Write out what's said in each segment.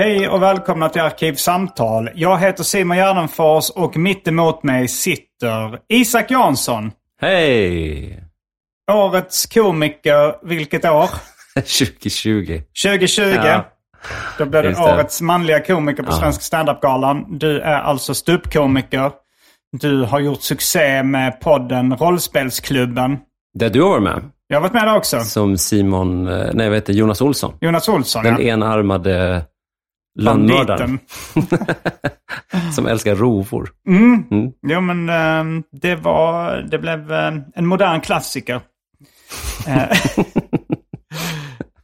Hej och välkomna till Arkivsamtal. Jag heter Simon Gärdenfors och mitt emot mig sitter Isak Jansson. Hej! Årets komiker, vilket år? 2020. 2020. Ja. Då blev det det. årets manliga komiker på Ja. Svenska standup-galan. Du är alltså ståuppkomiker. Du har gjort succé med podden Rollspelsklubben. Där du har varit med. Jag har varit med där också. Som Simon, eh, nej vad heter Jonas Olsson. Jonas Olsson, Den ja. enarmade lönnmördaren. Som älskar rovor. Mm. Jo, men eh, det var... Det blev eh, en modern klassiker. Eh,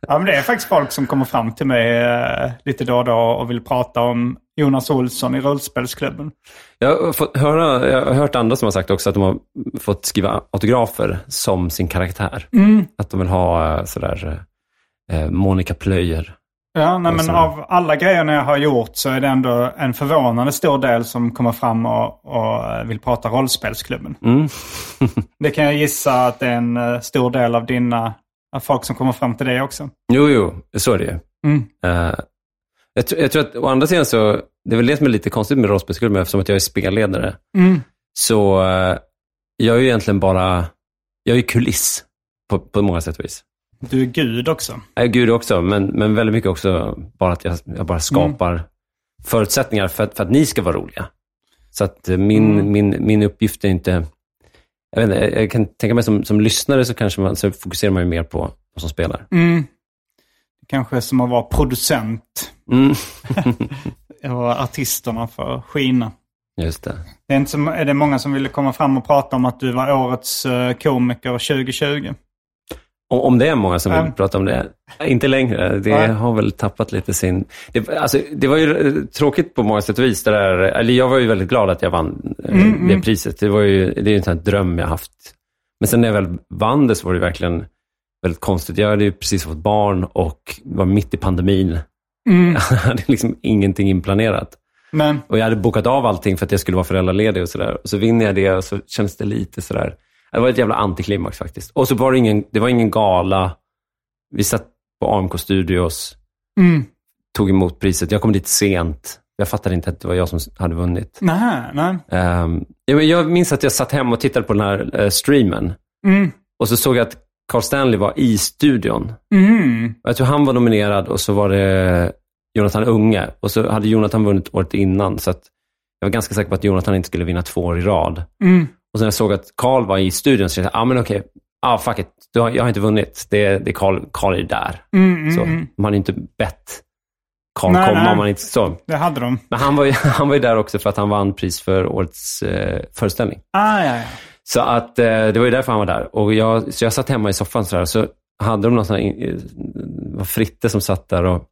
ja, men det är faktiskt folk som kommer fram till mig eh, lite då och då och vill prata om Jonas Olsson i Rollspelsklubben. Jag har, fått höra, jag har hört andra som har sagt också att de har fått skriva autografer som sin karaktär. Att de vill ha eh, sådär Monica Plöjer. Ja, nej, men så- av alla grejerna jag har gjort så är det ändå en förvånande stor del som kommer fram och, och vill prata Rollspelsklubben. Mm. Det kan jag gissa att det är en eh, stor del av dina av folk som kommer fram till dig också. Jo, jo, så är det ju. Mm. Eh, jag, jag tror att å andra sidan så, det är väl det som är lite konstigt med rollspelsklubben eftersom att jag är spelledare. Mm. Så eh, jag är ju egentligen bara, jag är kuliss på, på många sätt och vis. Du är gud också. Jag är gud också, men, men väldigt mycket också bara att jag, jag bara skapar förutsättningar för att, för att ni ska vara roliga. Så att eh, min, Mm. min, min uppgift är inte, jag, vet inte, jag- kan tänka mig som, som lyssnare så kanske man, så fokuserar man ju mer på vad som spelar. Mm. Kanske som att vara producent. Mm. Och artisterna får skina. Just det. Det är, inte som, är det många som ville komma fram och prata om att du var årets eh, komiker 2020? Om, det är många som vill Ja. prata om det. Inte längre. Det Nej. har väl tappat lite sin... Det, alltså, det var ju eh, tråkigt på många sätt och vis. Där, eller jag var ju väldigt glad att jag vann eh, Mm, det priset. Det, var ju, det är ju en sån dröm jag haft. Men sen när jag väl vann det så var det verkligen väldigt konstigt. Jag hade ju precis fått barn och var mitt i pandemin. Mm. Jag hade liksom ingenting inplanerat. Men, Och jag hade bokat av allting för att jag skulle vara föräldraledig och sådär. Och så vinner jag det och så känns det lite sådär. Det var ett jävla antiklimax faktiskt. Och så var det ingen, det var ingen gala. Vi satt på AMK Studios, mm. tog emot priset. Jag kom dit sent. Jag fattade inte att det var jag som hade vunnit. nej, nej. Um, jag, jag minns att jag satt hemma och tittade på den här eh, streamen. Mm. Och så såg jag att Carl Stanley var i studion. Mm. Jag tror han var nominerad och så var det Jonathan Unge. Och så hade Jonathan vunnit året innan. Så att jag var ganska säker på att Jonathan inte skulle vinna två år i rad. Mm. Och sen när jag såg att Carl var i studion så tänkte jag, ah, men okej, ah, fuck it. Du har, jag har inte vunnit. Det, det är Carl, Carl är där. Mm, mm, Så, mm. man hade inte bett Carl Nej, komma nej. man inte så. Det hade de. Men han var, ju, han var ju där också för att han vann pris för årets eh, föreställning. Ah, ja, ja. Så att eh, det var ju därför han var där. Och jag, så jag satt hemma i soffan så, här, så hade de någon sån här, eh, var Fritte som satt där och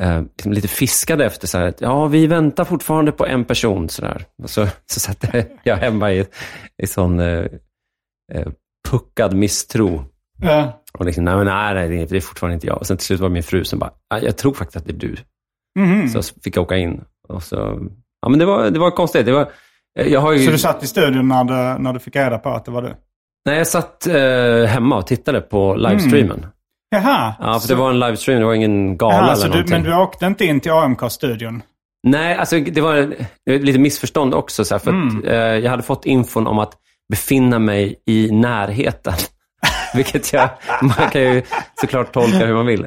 eh, liksom lite fiskade efter så här, ja, vi väntar fortfarande på en person. Så, där. Och så, så satt jag hemma i, i sån eh, eh, puckad misstro. Ja. Och liksom, nej, men nej, nej, det är- det är fortfarande inte jag. Och sen till slut var min fru som bara, "Ah, jag tror faktiskt att det är du. Mhm. Så fick jag åka in. Och så, ja, men det, var, det var konstigt. Det var, Jag har ju... Så du satt i studion när du, när du fick reda på att det var du? Nej, jag satt eh, hemma och tittade på livestreamen. Jaha. Ja, för så, det var en livestream, det var ingen gala jaha, eller så du, någonting. men du åkte inte in till AMK-studion? Nej, alltså det var lite missförstånd också. Så här, för Mm. att, eh, jag hade fått infon om att befinna mig i närheten. Vilket jag, man kan ju såklart tolka hur man vill. Eh,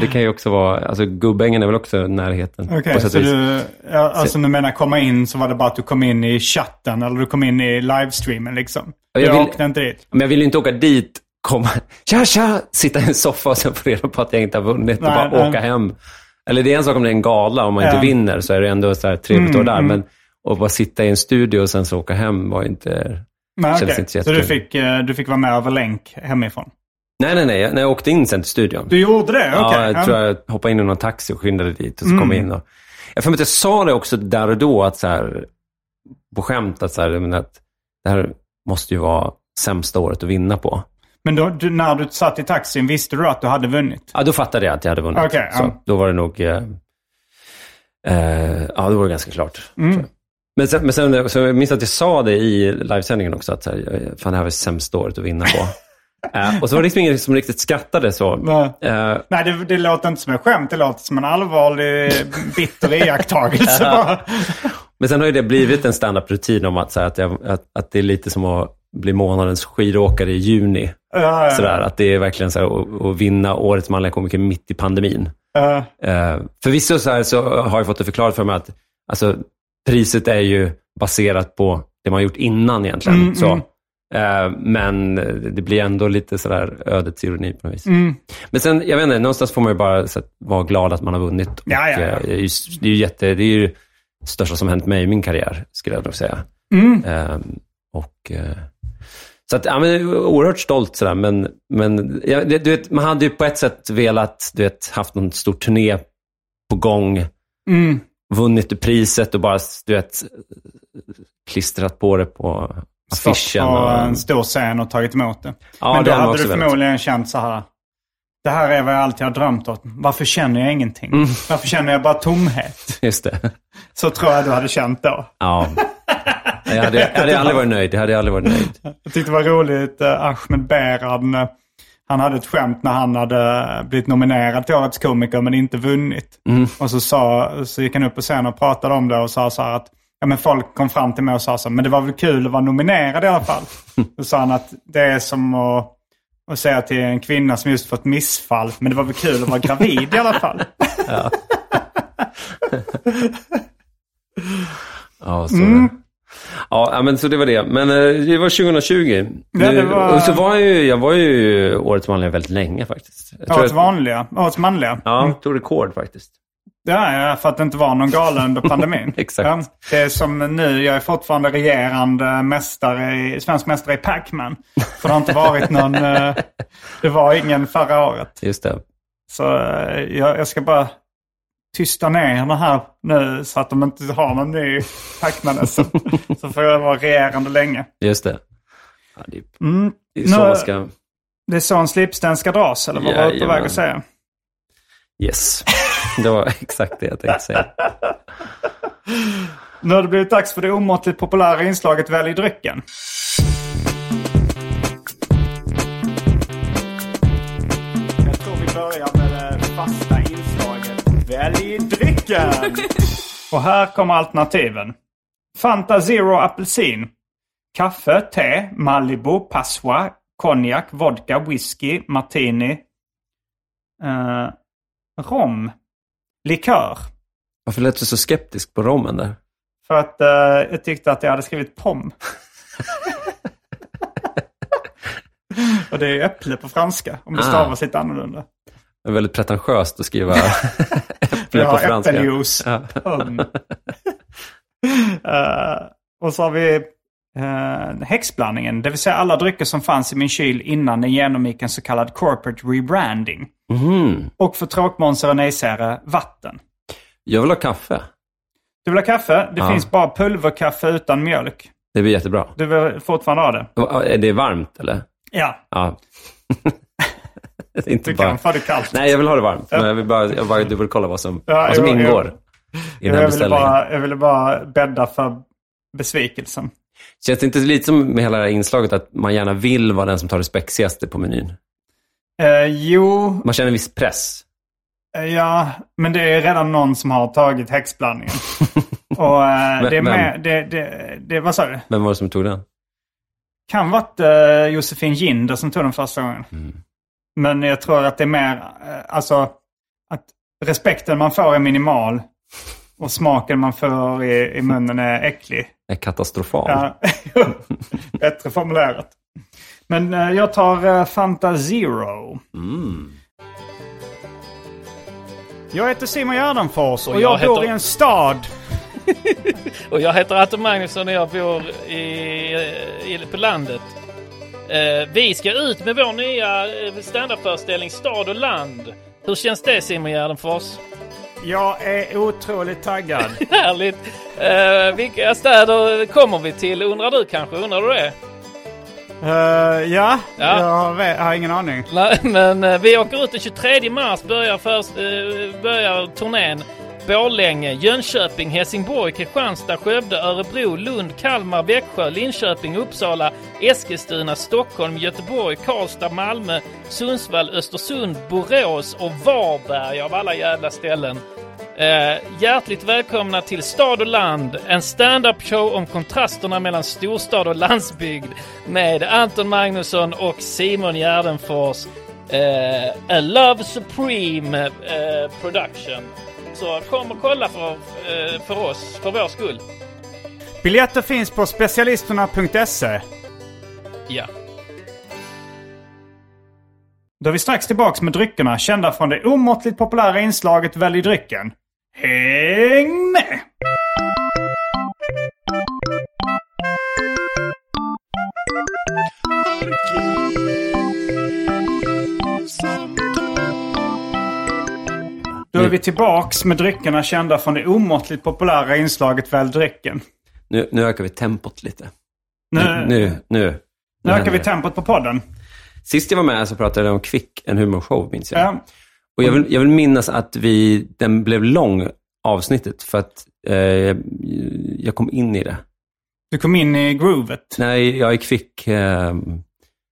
det kan ju också vara, alltså Gubbängen är väl också närheten. Okej, sätt så vis. du, alltså du menar komma in så var det bara att du kom in i chatten eller du kom in i livestreamen liksom? Du jag vill- åkte inte dit? Men jag vill ju inte åka dit, komma, tja tja, sitta i en soffa och sen få reda på att jag inte har vunnit Nej, och bara nej. åka hem. Eller det är en sak om det är en gala, om man Ja. inte vinner så är det ändå så här trevligt Mm, att vara där. mm. Men att bara sitta i en studio och sen så åka hem var inte... Nej, Kändes okej. inte så Så du jättekul. fick, eh, du fick vara med över länk hemifrån? Nej, nej, nej. När jag åkte in sen till studion. Du gjorde det? Okej. Ja, jag tror jag hoppade in i någon taxi och skyndade dit och så kom jag in. Och, jag får mig att jag sa det också där och då, att så här, på skämt, att, så här, att det här måste ju vara sämsta året att vinna på. Men då, du, när du satt i taxin, visste du att du hade vunnit? Ja, då fattade jag att jag hade vunnit. Okej, så, ja. Då var det nog... Eh, eh, ja, då var det ganska klart. Mm. Men sen, men sen så jag minns att jag sa det i livesändningen också, att så här, fan, det här var sämsta året att vinna på. eh, och så var det liksom ingen som riktigt skrattade så. Nej. Eh, Nej, det, det låter inte som ett skämt. Det låter som en allvarlig, bitter iakttagelse. bara. Men sen har ju det blivit en standup-rutin om att, så här, att, jag, att, att det är lite som att bli månadens skidåkare i juni. Ja, ja, Sådär, att det är verkligen så här, att, vinna årets manliga komiker mitt i pandemin. ja. Eh, förvisso så, här, så har jag fått det förklarat för mig att alltså, priset är ju baserat på det man gjort innan egentligen. Mm, så. mm. Eh, men det blir ändå lite sådär ödets ironi på något vis. Mm. Men sen, jag vet inte, någonstans får man ju bara så vara glad att man har vunnit. Och, Ja, ja, ja. eh, det, är ju, jätte, det är ju största som hänt mig i min karriär, skulle jag nog säga. Mm. Eh, och, eh, så att, ja, men, oerhört stolt sådär, men, men ja, det, du vet, man hade ju på ett sätt velat, du vet, haft någon stor turné på gång, Mm. vunnit priset och bara, du vet, klistrat på det på Stått affischen. på och- en stor scen och tagit emot det. Ja, Men då hade du förmodligen känt så här. Det här är vad jag alltid har drömt om. Varför känner jag ingenting? Mm. Varför känner jag bara tomhet? Just det. Så tror jag du hade känt då. Ja. Jag hade, jag hade aldrig varit nöjd. Jag hade aldrig varit nöjd. Jag tyckte det var roligt, eh, Ahmed Beran, eh, han hade ett skämt när han hade blivit nominerad till Årets komiker men inte vunnit. Och så, sa, så gick han upp på scenen och pratade om det och sa så här att ja, men folk kom fram till mig och sa så här, men det var väl kul att vara nominerad i alla fall. Då sa han att det är som att, att säga till en kvinna som just fått missfall, men det var väl kul att vara gravid i alla fall. Ja, så, ja, ja, men så det var det. Men eh, det var 2020. Ja, det var- Och så var jag ju, jag var ju årets manliga väldigt länge faktiskt. Jag Årets vanliga, årets manliga. Ja, tog rekord faktiskt. Ja, för att det inte var någon gala under pandemin. Exakt. Ja, det är som nu, jag är fortfarande regerande mästare i, svensk mästare i Pac-Man. För det har inte varit någon, eh, det var ingen förra året. Just det. Så eh, jag, jag ska bara tysta ner den här nu så att de inte har någon ny Pac-Man. så, så får jag vara regerande länge. Just det. Ja, det, är- Mm. det är så Nu- ska... Det är så en slipsten ska dras, eller vad var du på väg att säga? Yes. Det var exakt det jag tänkte säga. Nu har det blivit dags för det omåttligt populära inslaget Välj drycken. Jag tror vi börjar med det fasta inslaget Välj drycken. Och här kommer alternativen. Fanta Zero apelsin. Kaffe, te, Malibu, Passoa, konjak, vodka, whisky, martini. Eh, rom. Likör. Varför lät du så skeptisk på rommen där? För att eh, jag tyckte att jag hade skrivit pom. Och det är äpple på franska, om det Ah. stavas lite annorlunda. Det är väldigt pretentiöst att skriva äpple Ja, på franska. äppeljuice. Ja. Pom. Eh, och så har vi uh, häxblandningen, det vill säga alla drycker som fanns i min kyl innan den genomgick en så kallad corporate rebranding. Mhm. Och för tråkmånsar och nejsägare, vatten. Jag vill ha kaffe. Du vill ha kaffe? Det Ja. finns bara pulverkaffe utan mjölk. Det blir jättebra. Du vill fortfarande ha det? Är det varmt eller? Ja, Ja. Inte du bara... kan få det kallt. Nej, jag vill ha det varmt. Men jag vill bara, jag vill bara dubbelkolla vad som, Ja, vad som jo. ingår i den här jag, ville beställningen. bara, jag ville bara bädda för besvikelsen. Känns det inte lite som med hela det här inslaget att man gärna vill vara den som tar det spexigaste på menyn? Eh, jo, Man känner en viss press. eh, ja, men det är redan någon som har tagit häxblandningen. Och eh, det är med, det, det, det, vad sa du? Vem var det som tog den? Kan varit eh, Josefin Ginder som tog den första gången. Mm. Men jag tror att det är mer, eh, alltså att respekten man får är minimal. Och smaken man får i, i munnen är äcklig. Är katastrofal. Ja, bättre formulerat. Men eh, jag tar eh, Fanta Zero. Mm. Jag heter Simon Gärdenfors och, Och jag, jag bor heter- i en stad. Och jag heter Atte Magnusson och jag bor i, i, på landet. Eh, vi ska ut med vår nya eh, standardföreställning Stad och land. Hur känns det Simon Gärdenfors? Jag är otroligt taggad. Härligt! Eh, vilka städer kommer vi till undrar du kanske? Undrar du det? Eh, ja, Ja. Jag, vet, jag har ingen aning. Nej, men eh, vi åker ut den 23 mars, börjar, först, eh, börjar turnén. Borlänge, Jönköping, Helsingborg, Kristianstad, Skövde, Örebro, Lund, Kalmar, Växjö, Linköping, Uppsala, Eskilstuna, Stockholm, Göteborg, Karlstad, Malmö, Sundsvall, Östersund, Borås och Varberg av alla jävla ställen. Eh, hjärtligt välkomna till Stad och land, en stand-up show om kontrasterna mellan storstad och landsbygd med Anton Magnusson och Simon Gärdenfors. Eh, A Love Supreme eh, Production. Så kom och kolla för, eh, för oss, för vår skull. Biljetter finns på specialisterna.se. Ja. Då är vi strax tillbaks med dryckerna kända från det omåttligt populära inslaget Välj drycken. Häng med! Då är vi tillbaks med dryckerna kända från det omåttligt populära inslaget Välj drycken. Nu, nu ökar vi tempot lite. Nu, nu, Nu, nu. Nu ökar vi tempot på podden. Sist jag var med så pratade jag om Kvick, en humorshow, minns jag. Ja. Och jag vill, jag vill minnas att vi, den blev lång, avsnittet, för att eh, jag kom in i det. Du kom in i groovet. Nej, jag är Kvick. Eh,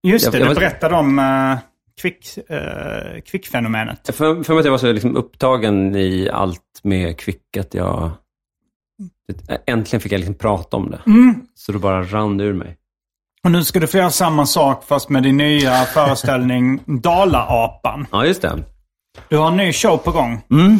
Just Jag- det, jag du var- berättade om uh, kvick, uh, kvickfenomenet. för, för mig att jag var så liksom upptagen i allt med Kvick att jag... Äntligen fick jag liksom prata om det. Så det bara rann ur mig. Och nu ska du få göra samma sak fast med din nya föreställning Dala-apan. Ja, just det. Du har en ny show på gång. Mm.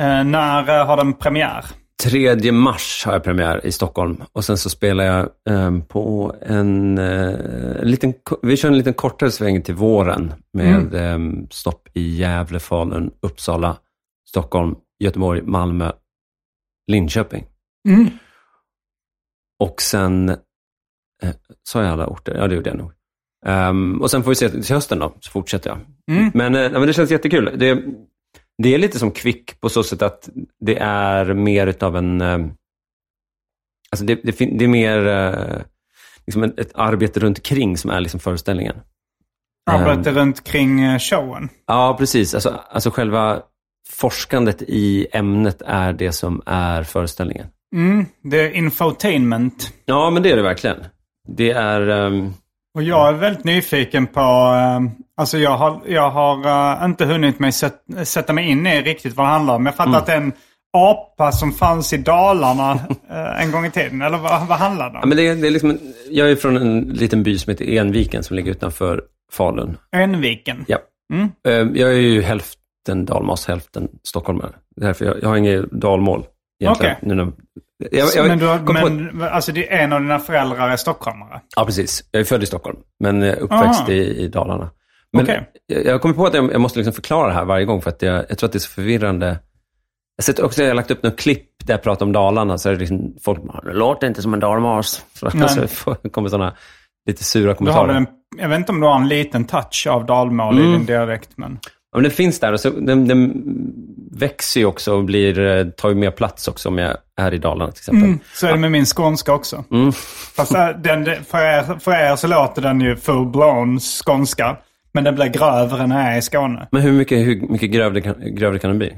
Eh, när eh, har den premiär? 3 mars har jag premiär i Stockholm och sen så spelar jag eh, på en, eh, en liten, vi kör en liten kortare sväng till våren med eh, stopp i Gävle, Falun, Uppsala, Stockholm, Göteborg, Malmö, Linköping. Mm. Och sen, eh, sa jag alla orter? Ja, det gjorde jag nog. Ehm, och sen får vi se till hösten då, så fortsätter jag. Mm. Men, eh, men det känns jättekul. Det, det är lite som Kvick på så sätt att det är mer utav en... Eh, alltså det, det, det är mer eh, liksom ett, ett arbete runt omkring som är liksom föreställningen. Arbete runt kring eh, showen. Ja, precis. Alltså, alltså själva forskandet i ämnet är det som är föreställningen. Mm. Det är infotainment. Ja, men det är det verkligen. Det är... ehm, Och jag är väldigt nyfiken på... eh, alltså jag har, jag har eh, inte hunnit mig sätt, sätta mig in i riktigt vad det handlar om. Jag fattar Mm. att det är en apa som fanns i Dalarna eh, en gång i tiden. Eller vad, vad handlar det Ja, om? men det, är- det är liksom jag är från en liten by som heter Enviken som ligger utanför Falun. Enviken. Ja. Mm. Eh, Jag är ju hälften dalmas, hälften stockholmare. Därför jag, jag har inget dalmål egentligen. Okej. Nu när, jag, jag, men du kom på- men, alltså det är en av dina föräldrar är stockholmare? Ja, precis. Jag är född i Stockholm, men eh, uppväxt i, i Dalarna. Men Okej. jag, jag kommer på att jag, jag måste liksom förklara det här varje gång, för att jag, jag tror att det är så förvirrande. Jag sett också, jag har lagt upp något klipp där jag pratar om Dalarna, så är det liksom folk bara, det låter inte som en dalmas. Så Nej. så kommer sådana lite sura Du har kommentarer. en, jag vet inte om du har en liten touch av dalmål i Mm. din dialekt. Men... Men den finns där och så, den, den växer ju också och blir, eh, tar ju mer plats också om jag är i Dalarna till exempel. Mm. Så är det med min skånska också. Mm. Fast äh, den, för, er, för er så låter den ju full-blown skånska. Men den blir grövre än den är i Skåne. Men hur mycket, hur mycket grövre, kan, grövre kan den bli?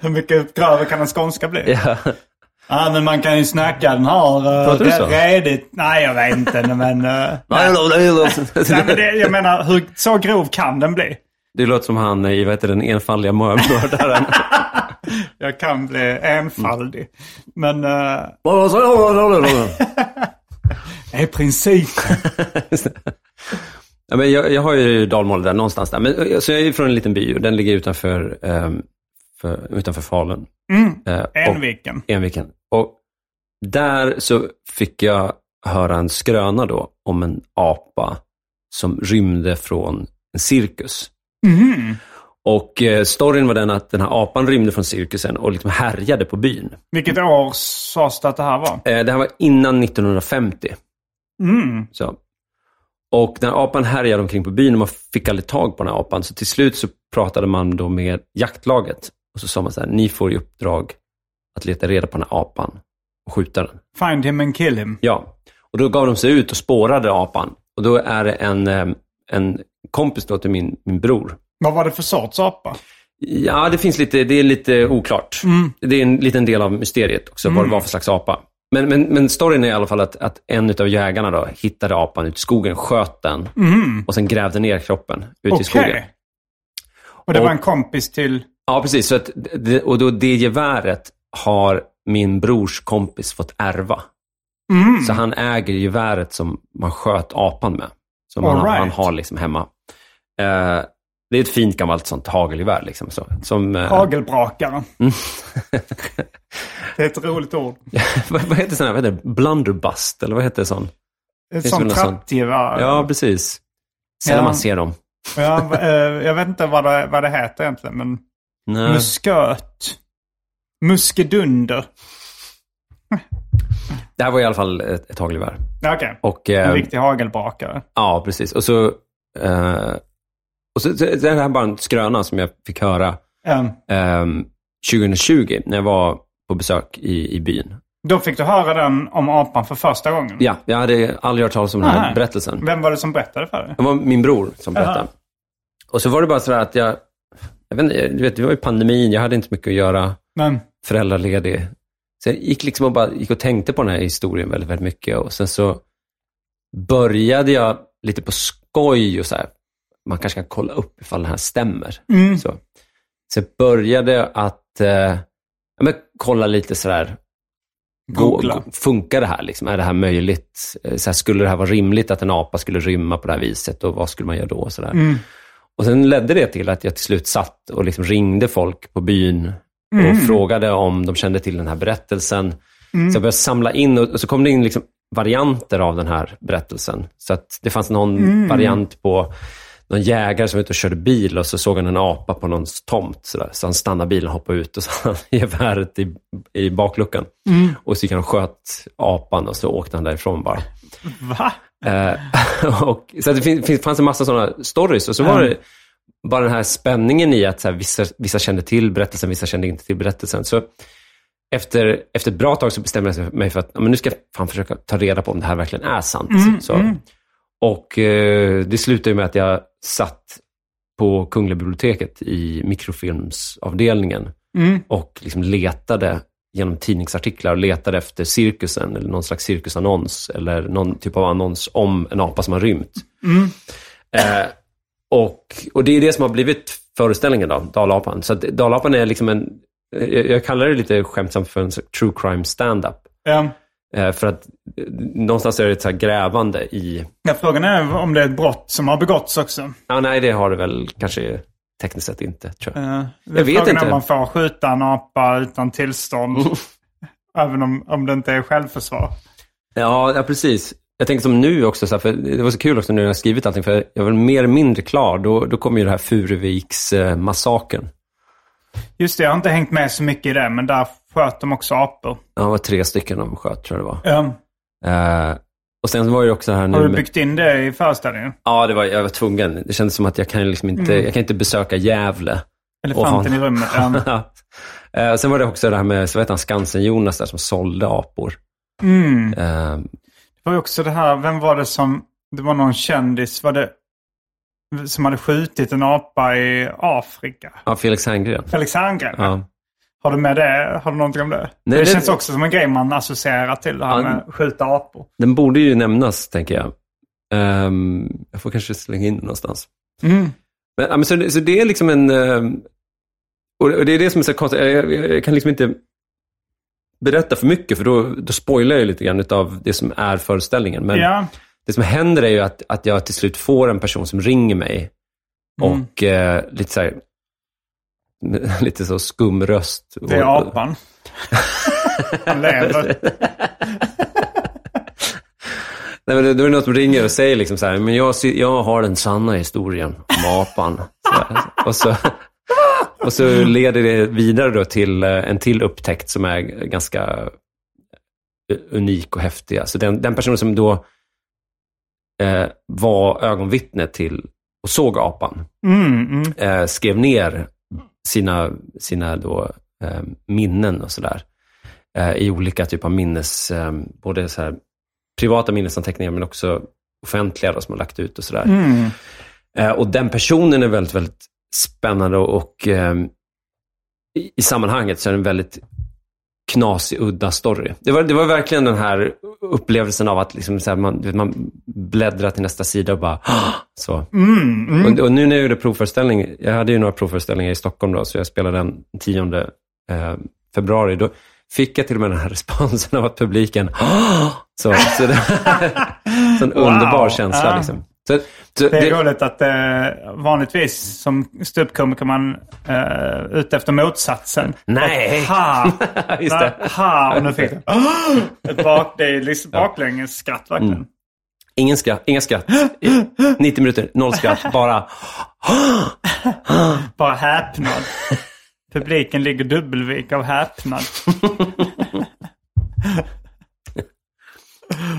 Hur mycket grövre kan en skånska bli? ja. Ja, men man kan ju snacka den här... Pratar du så? Redigt. Nej, jag vet inte. Men, uh, nej, men det, jag menar, hur, så grov kan den bli? Det låter som han i vad heter den enfaldiga mördaren. Jag kan bli enfaldig. Men... Uh, är principen. ja, men jag, jag har ju dalmål där någonstans där. Men, eh, så jag är från en liten by och den ligger utanför, um, för, utanför Falun. Mm. Uh, och- Enviken. Enviken. Och där så fick jag höra en skröna då om en apa som rymde från en cirkus. Mhm. Och eh, storyn var den att den här apan rymde från cirkusen och liksom härjade på byn. Vilket år sades det att det här var? Eh, det här var innan 1950. Mm. Så. Och när apan härjade omkring på byn och man fick aldrig tag på den här apan, så till slut så pratade man då med jaktlaget. Och så sa man så här, ni får i uppdrag att leta reda på den här apan och skjuta den. Find him and kill him. Ja, och då gav de sig ut och spårade apan. Och då är det en, eh, en kompis då till min, min bror. Vad var det för sorts apa? Ja, det finns lite, det är lite oklart. Det är en liten del av mysteriet också, vad det var för slags apa. Men, men, men storyn är i alla fall att, att en av jägarna då hittade apan ute i skogen, sköt den och sen grävde ner kroppen ute Okej. i skogen. Och det Och- var en kompis till... Ja, precis. Så att och då det geväret har min brors kompis fått ärva. Mm. Så han äger geväret som man sköt apan med. Som han, All right. han har liksom hemma. Eh, det är ett fint gammalt sånt hagelgevär. Liksom, så, som, eh, Hagelbrakare. Mm. det är ett roligt ord. vad, vad heter här, vad heter? Blunderbust, eller vad heter sån? Ett sånt trattgevär. Ja, precis. Sällan Ja. man ser dem. Ja, eh, jag vet inte vad det, vad det heter egentligen, men Nej. musköt. Muskedunder. Det här var i alla fall ett, ett hagelgevär. Okej, en eh, riktig hagelbrakare. Ja, precis. Och så, eh, och så, så det här är bara en skröna som jag fick höra Ja. ehm, 2020 när jag var på besök i, i byn. Då fick du höra den om apan för första gången. Ja, jag hade aldrig hört talas om den här berättelsen. Vem var det som berättade för dig? Det var min bror som berättade. Jaha. Och så var det bara så där att jag, jag vet inte, du vet, det var ju pandemin, jag hade inte mycket att göra, Men, föräldraledig. Så jag gick liksom och bara gick och tänkte på den här historien väldigt, väldigt mycket. Och sen så började jag lite på skoj och så här, man kanske kan kolla upp ifall den här stämmer. mm, Så, jag började att eh, men, kolla lite sådär, Googla. funkar det här? Liksom? Är det här möjligt? Eh, Så här, skulle det här vara rimligt att en apa skulle rymma på det här viset och vad skulle man göra då? Så där. mm, och sen ledde det till att jag till slut satt och liksom ringde folk på byn och Mm. frågade om de kände till den här berättelsen. Så jag började samla in och, och så kom det in liksom varianter av den här berättelsen. Så det fanns någon Mm. variant på någon jägare som var ute och körde bil och så såg han en apa på någons tomt. Så, så han stannade bilen och hoppade ut och så han geväret i, i bakluckan. Mm. Och så gick han och sköt apan och så åkte han därifrån bara. va? Eh, och, så det fin, fanns en massa sådana stories. Och så var det bara den här spänningen i att så här, vissa, vissa kände till berättelsen, vissa kände inte till berättelsen. Så efter, efter ett bra tag så bestämde jag mig för att men nu ska jag fan försöka ta reda på om det här verkligen är sant. så. Och eh, det slutade med att jag satt på Kungliga biblioteket i mikrofilmsavdelningen Mm. och liksom letade genom tidningsartiklar och letade efter cirkusen eller någon slags cirkusannons eller någon typ av annons om en apa som har rymt. Eh, och, och det är det som har blivit föreställningen då, Dalapan. Så att Dalapan är liksom en, jag, kallar det lite skämtsamt för en true crime stand-up. Eh, för att någonstans är det ett så grävande i, Ja, frågan är om det är ett brott som har begåtts också. ja nej det har det väl kanske tekniskt sett inte, tror jag. Uh, Jag vet frågan inte. är om man får skjuta en apa utan tillstånd. även om, om det inte är självförsvar. Ja, ja, precis. Jag tänker som nu också, så här, för det var så kul också när jag har skrivit allting, för jag var mer eller mindre klar. Då, då kom ju det här Furuviks-massakern. Just det, jag har inte hängt med så mycket i det, men där sköt de också apor. Ja, det var tre stycken de sköt, tror jag det var. Ja. Eh, och sen var det också här nu har du byggt in det i föreställningen? Ja, det var, jag var tvungen. Det kändes som att jag kan liksom inte, jag kan inte besöka Gävle. Elefanten i rummet. Ja. Eh, sen var det också det här med, Skansen-Jonas där som sålde apor. Mm. Eh, Det var ju också det här, vem var det som, det var någon kändis, var det, som hade skjutit en apa i Afrika? ja, Felix Herngren. Felix Herngren? Ja. Har du med det? Har du någonting om det? Nej, det, det- känns också som en grej man associerar till det här Ja. med skjuta apor. Den borde ju nämnas, tänker jag. Ehm, jag får kanske slänga in den någonstans. Mm. Men, så, det- så det är liksom en... och och det är det som är så konstigt. Jag, jag, jag kan liksom inte berätta för mycket, för då, då spoilar jag lite grann av det som är föreställningen. Men Ja. det som händer är ju att, att jag till slut får en person som ringer mig Mm. och eh, lite så här, lite så skum röst. Det är och, apan. Han lever. Nej, men det, är det någon som ringer och säger liksom så här, men jag, jag har den sanna historien om apan. Så här. och, så, och så leder det vidare då till eh, en till upptäckt som är ganska eh, unik och häftig. Alltså den, den personen som då eh, var ögonvittne till och såg apan, Mm, mm. eh, skrev ner sina, sina då, eh, minnen och sådär. Eh, I olika typer av minnes, både så här, privata minnesanteckningar men också offentliga då, som har lagt ut och sådär. Mm. Och den personen är väldigt, väldigt spännande och, eh, i, i sammanhanget så är det en väldigt knasig, udda story. Det var, det var verkligen den här upplevelsen av att liksom, så här, man, vet, man bläddrar till nästa sida och bara så. Mm, mm. Och, och nu när jag gjorde provföreställning, jag hade ju några provföreställningar i Stockholm då, så jag spelade den 10 eh, februari. Då fick jag till och med den här responsen av att publiken, så, så det, så en Wow. underbar känsla. Liksom. Så, så Det är det, roligt att eh, vanligtvis som ståuppkomiker man eh, ute efter motsatsen. Nej. Ett Ha! Just det. Ha! Och nu fick jag ett bak, det är liksom baklänges skratt verkligen. Mm. ingen skratt, inga skratt. I 90 minuter, noll skratt, bara Bara häpnad. Publiken ligger dubbelvik av häpnad.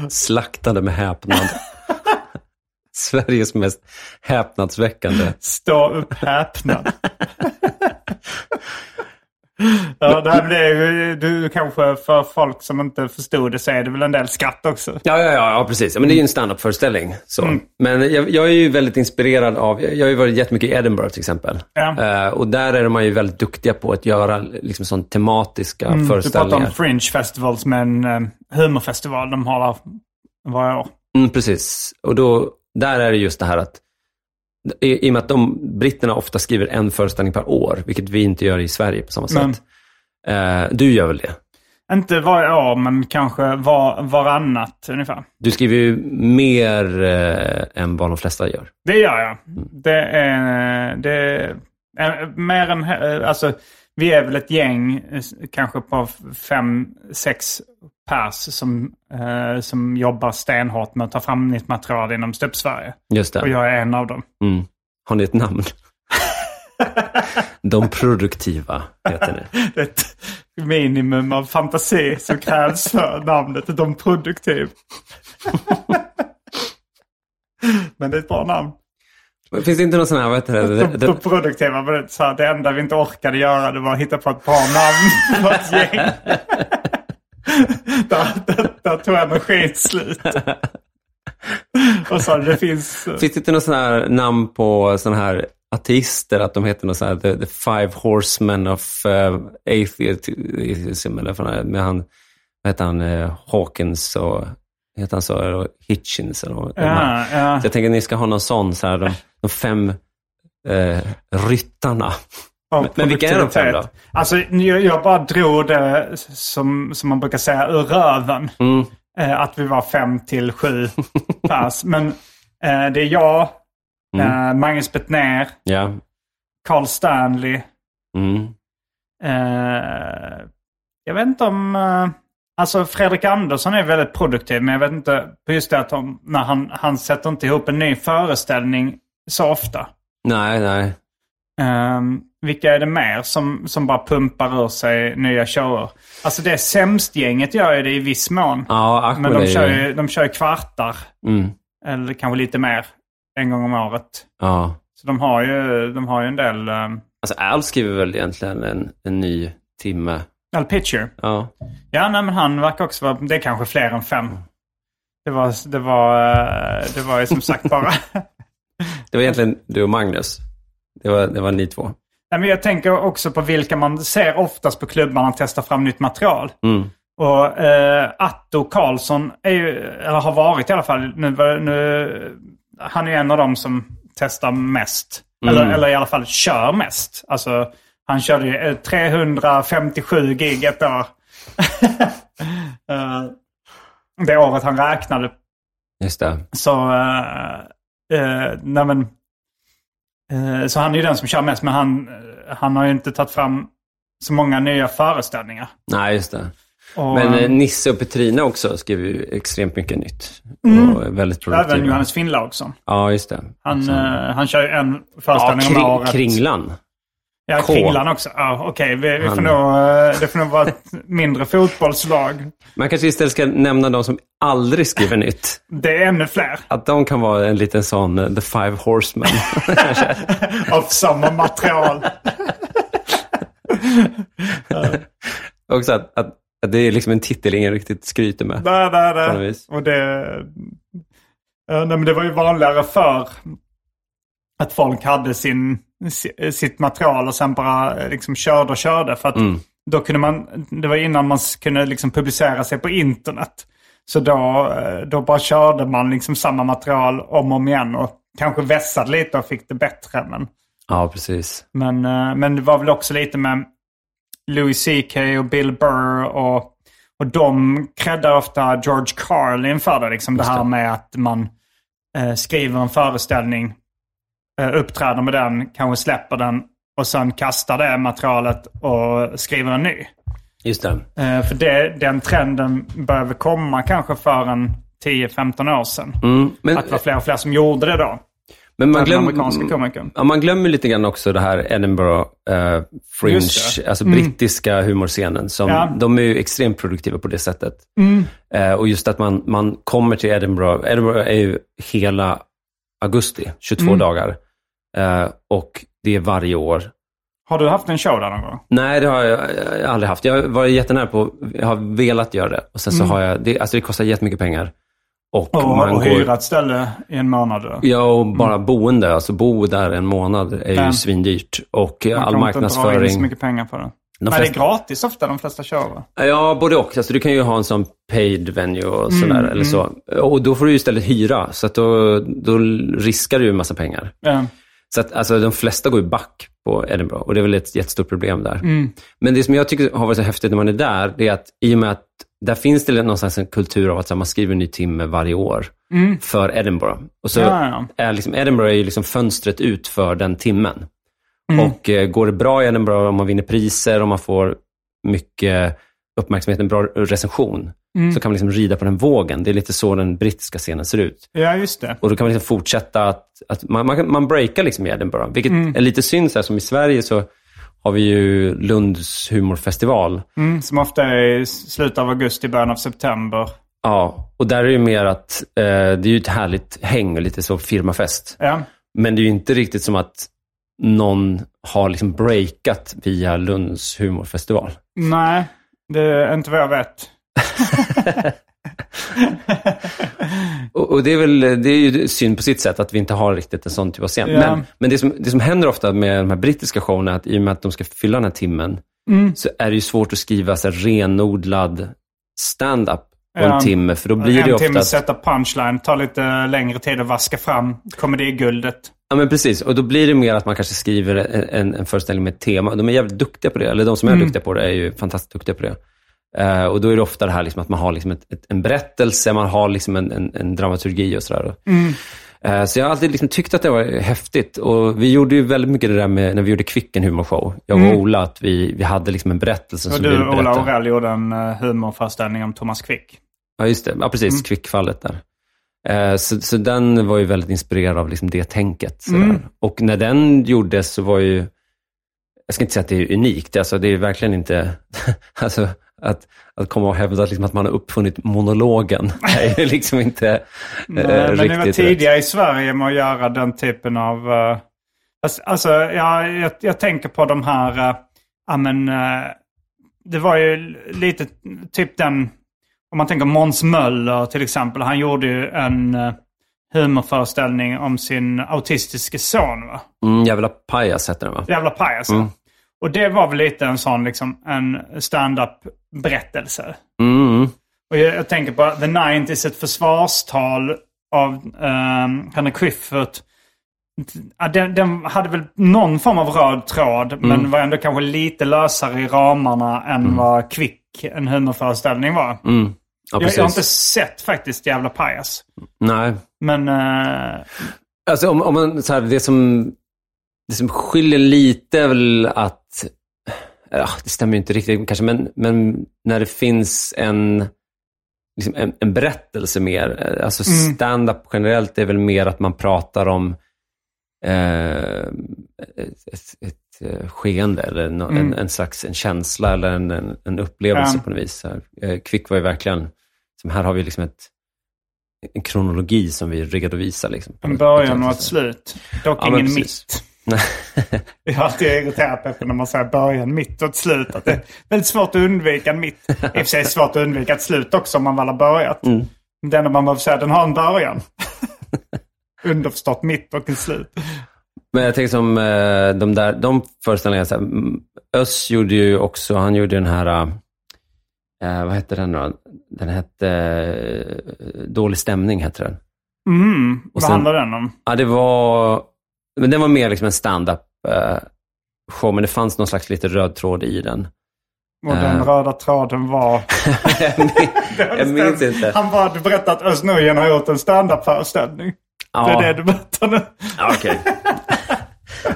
slaktade med häpnad. Sveriges mest häpnadsväckande. Stå upp häpnad. ja, det här blir ju, du kanske för folk som inte förstod det så är det väl en del skratt också. Ja, ja, ja, ja precis. Men det är ju en standup-föreställning. Så. Mm. Men jag, jag är ju väldigt inspirerad av, jag har ju varit jättemycket i Edinburgh till exempel. Ja. Eh, och där är man ju väldigt duktiga på att göra liksom sån tematiska Mm, Du pratar föreställningar. om Fringe Festivals med en eh, humorfestival de har varje år. Mm, precis. Och då, där är det just det här att, i, i och med att de, britterna ofta skriver en föreställning per år, vilket vi inte gör i Sverige på samma Men- sätt. Eh, du gör väl det? Inte varje år, men kanske var, varannat ungefär. Du skriver ju mer eh, än vad de flesta gör. Det gör jag. Det är, det är mer än... eh, Alltså, vi är väl ett gäng, eh, kanske på fem, sex pers som, eh, som jobbar stenhårt med att ta fram nytt material inom Ståupp-Sverige. Just Och det. jag är en av dem. Mm. Har ni ett namn? De produktiva heter ni. Det är ett minimum av fantasi som krävs för namnet De Produktiv. Men det är ett bra namn. Finns det inte någon sån här, vad heter det? De, produktiva, men det, är så här, det enda vi inte orkade göra det var att hitta på ett bra namn för ett gäng. där, där, där tog energin slut. Och så det finns... finns det inte någon sån här namn på såna här ateister, att de heter något sån här The, the Five Horsemen of uh, Atheism, eller sån här, med han, vad heter han, uh, Hawkins och, heter han så, eller Hitchins eller här. Ja, ja. Så jag tänker att ni ska ha någon sån, så här, de, de fem eh, ryttarna. Av men vilka är de fem då? Alltså, jag, jag bara drog det som, som man brukar säga ur röven. Mm. Eh, att vi var fem till sju pers. Men eh, det är jag, eh, Magnus Bettner, Ja. Carl Stanley. Mm. Eh, jag vet inte om... Eh, alltså Fredrik Andersson är väldigt produktiv. Men jag vet inte på just det att om, när han, han sätter inte ihop en ny föreställning så ofta. Nej, nej. Um, vilka är det mer som, som bara pumpar ur sig nya shower? Alltså det Sämst-gänget gör ju det i viss mån. Ja, Men de kör, ju... de kör ju kvartar. Mm. Eller kanske lite mer. En gång om året. Ja. Så de har ju, de har ju en del... Um, Alltså Al skriver väl egentligen en, en ny timme. Al Pitcher. Ja. Ja, nej, men han verkar också vara... Det är kanske fler än fem. Det var, det var, eh, det var ju som sagt bara... Det var egentligen du och Magnus. Det var, det var ni två. Men jag tänker också på vilka man ser oftast på klubbarna testa fram nytt material. Mm. Och eh, Atto Karlsson är ju, eller har varit i alla fall, nu, nu, han är en av dem som testar mest. Mm. Eller, eller i alla fall kör mest. Alltså, han körde ju eh, 357 gig ett år. Eh, det året han räknade. Just det. Så, eh, eh, nej men, eh, så han är ju den som kör mest. Men han, han har ju inte tagit fram så många nya föreställningar. Nej, just det. Och, Men eh, eh, Nisse och Petrina också skrev ju extremt mycket nytt. Mm. Och väldigt produktiva. även Johannes Finnlaugsson. Ja, just det. Han, eh, han kör ju en ja, föreställning om kring, året. Kringlan. Ja, K. Kringlan också. Ja, Okej, vi, vi får nog, eh, det får nog vara ett mindre fotbollslag. Man kanske istället ska nämna de som aldrig skriver nytt. Det är ännu fler Att de kan vara en liten sån eh, The Five Horsemen. av samma material. Också att, att, att det är liksom en titel ingen riktigt skryter med. Något där. vis. Och det, ja, nej, men det var ju vanligare för att folk hade sin, si- sitt material och sen bara eh, liksom körde och körde. För att Mm. då kunde man, det var innan man kunde liksom publicera sig på internet. Så då, eh, då bara körde man liksom samma material om och om igen och kanske vässade lite och fick det bättre. Men, Ja, precis. men, eh, men det var väl också lite med Louis CK och Bill Burr och, och de creddar ofta George Carlin för det. Liksom det här med att man eh, skriver en föreställning, uppträder med den, kanske släpper den och sen kastar det materialet och skriver en ny. Just det. Eh, för det, den trenden började komma kanske för en 10-15 år sedan. Mm. Men, Att det var fler och fler som gjorde det då. men man, glöm, ja, man glömmer lite grann också det här Edinburgh eh, Fringe, alltså brittiska humorscenen. Som, Ja. Mm. De är ju extremt produktiva på det sättet. Eh, och just att man, man kommer till Edinburgh. Edinburgh är ju hela augusti, 22 Mm. dagar. Eh, och det är varje år. Har du haft en show där någon gång? Nej, det har jag, jag har aldrig haft. Jag varit jättenära på, jag har velat göra det. Och sen så har jag, det, alltså det kostar jättemycket pengar. Och, Mm. Och, man och går... hyra ett ställe i en månad? Då. Ja, och bara boende, alltså bo där en månad är ju Nej. svindyrt. Och Man all kan inte dra in så marknadsföring. mycket pengar på det. De flesta- det är gratis ofta de flesta va? Ja, både och. Alltså, du kan ju ha en sån paid venue Mm, och sådär. eller så. Och då får du istället hyra. Så att då, då riskar du ju en massa pengar. Ja. Så att alltså, de flesta går ju back på Edinburgh. Och det är väl ett jättestort problem där. Mm. Men det som jag tycker har varit så häftigt när man är där, det är att i och med att där finns det någonstans en kultur av att här, man skriver en ny timme varje år för Edinburgh. Och så Mm. Ja, ja. är liksom, Edinburgh är ju liksom fönstret ut för den timmen. Mm. Och eh, går det bra i Edinburgh, om man vinner priser, om man får mycket uppmärksamhet, en bra recension, Mm. så kan man liksom rida på den vågen. Det är lite så den brittiska scenen ser ut. ja, just det. Och då kan man liksom fortsätta att, att man, man, man breakar liksom i Edinburgh. Vilket Mm. är lite synd, så här, som i Sverige så har vi ju Lunds humorfestival. Mm, som ofta är i slutet av augusti, början av september. Ja, och där är det ju mer att eh, det är ju ett härligt häng och lite så firmafest. Ja. Men det är ju inte riktigt som att någon har liksom breakat via Lunds humorfestival. Nej, det är inte vad jag vet. Och, och det, är väl, det är ju synd på sitt sätt att vi inte har riktigt en sån typ av scen. Ja. Men, men det, som, det som händer ofta med de här brittiska showerna är att i och med att de ska fylla den här timmen Mm. så är det ju svårt att skriva så här renodlad stand-up på Ja. en timme. För då blir det en ofta... timme att- sätta punchline, tar lite längre tid att vaska fram komediguldet. Ja, men precis. Och då blir det mer att man kanske skriver en, en, föreställning med ett tema. De är jävligt duktiga på det. Eller de som är Mm. duktiga på det är ju fantastiskt duktiga på det. Eh, och då är det ofta det här liksom att man har liksom ett, ett, en berättelse, man har liksom en, en, en dramaturgi och sådär. Mm. Eh, så jag har alltid liksom tyckt att det var häftigt. Och vi gjorde ju väldigt mycket det där med när vi gjorde Kvicken humorshow. Jag och Ola, att vi, vi hade liksom en berättelse Mm. Och som vi du, ville Ola berätta. Orell, gjorde en uh, humorföreställning om Thomas Quick. Ja, just det. Ja, precis. Mm. Kvickfallet där. Eh, så, så den var ju väldigt inspirerad av liksom det tänket. Mm. Och när den gjordes så var ju, jag ska inte säga att det är unikt, alltså det är verkligen inte, alltså att, att komma och hävda liksom att man har uppfunnit monologen är ju liksom inte eh, Nej, men ni var riktigt tidiga rätt. i Sverige med att göra den typen av... eh, alltså, alltså ja, jag, jag tänker på de här... Uh, ja, men, eh, det var ju lite typ den... Om man tänker Måns Möller till exempel. Han gjorde ju en uh, humorföreställning om sin autistiska son. Va? Mm, jävla pajas heter den va? Jävla pajas. ja. Och det var väl lite en sån liksom, en stand-up-berättelse. Mm. Och jag, jag tänker på The 90s, ett försvarstal av um, Henrik Schyffert. Den, den hade väl någon form av röd tråd, men var ändå kanske lite lösare i ramarna än vad Kvick, en humorföreställning var. Mm. Ja, jag, jag har inte sett faktiskt Jävla Pajas. Nej. Men eh, Alltså om, om man, så här, det som, det som skiljer lite är väl att, ja, det stämmer ju inte riktigt kanske, men, men när det finns en, liksom en, en berättelse mer. eh, Alltså Mm. stand-up generellt är väl mer att man pratar om eh, ett, ett, skeende eller en, en, en slags en känsla eller en, en, en upplevelse Mm. Ja. på något vis. Här, eh, Kvick var ju verkligen, som här har vi liksom ett, en kronologi som vi visa. Liksom, en början och ett slut. Dock Ja, ingen mitt. Jag har alltid irriterat mig på när man säger början, mitt och ett slut. Att det är väldigt svårt att undvika en mitt. I och för sig är det svårt att undvika ett slut också om man väl har börjat. Mm. Det enda man behöver säga den har en början. Underförstått mitt och ett slut. Men jag tänker som eh, de där, de föreställningarna, så här, mm, Öss gjorde ju också, han gjorde den här, eh, vad hette den då? Den hette eh, Dålig stämning, hette den. Mm, vad sen- handlar den om? Ja, det var, men den var mer liksom en stand-up eh, show, men det fanns någon slags lite röd tråd i den. Och den Eh. röda tråden var... jag min- jag minns inte. Han bara, du berättade att Özz har gjort en standup-föreställning. Ja. Det är det du berättar nu. Okej.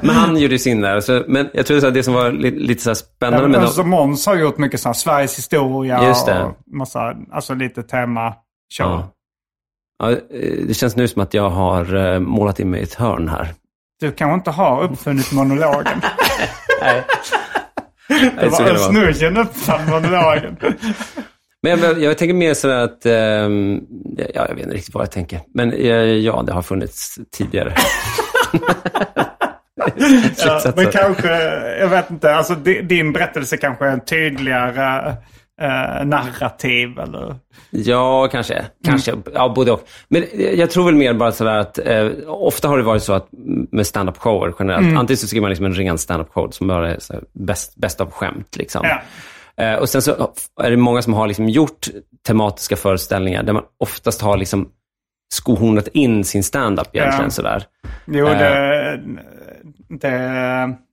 Men han gjorde sin där. Så, men jag tror att det som var lite, lite så spännande med Özz och dem, Måns har gjort mycket sån här Sveriges historia Just det. och massa, alltså lite tema show. ja. Ja, eh, det känns nu som att jag har eh, målat in mig i ett hörn här. Du kanske inte har uppfunnit monologen. Nej. Det så var vara. Nujen uppfann monologen. Men jag, jag tänker mer sådär att, ehm, ja, jag vet inte riktigt vad jag tänker. Men eh, ja, det har funnits tidigare. Ja, men kanske, jag vet inte, alltså di- din berättelse kanske är en tydligare eh, narrativ eller? Ja, kanske. Kanske. Ja, både och. Men eh, jag tror väl mer bara sådär att eh, ofta har det varit så att med stand-up shower generellt, antingen så skriver man liksom en ren stand-up show som bara är bäst, bäst av skämt. Liksom. Ja. Eh, och sen så är det många som har liksom gjort tematiska föreställningar där man oftast har liksom skohornat in sin stand-up egentligen. Ja. Sådär. Jo, Eh. det, det,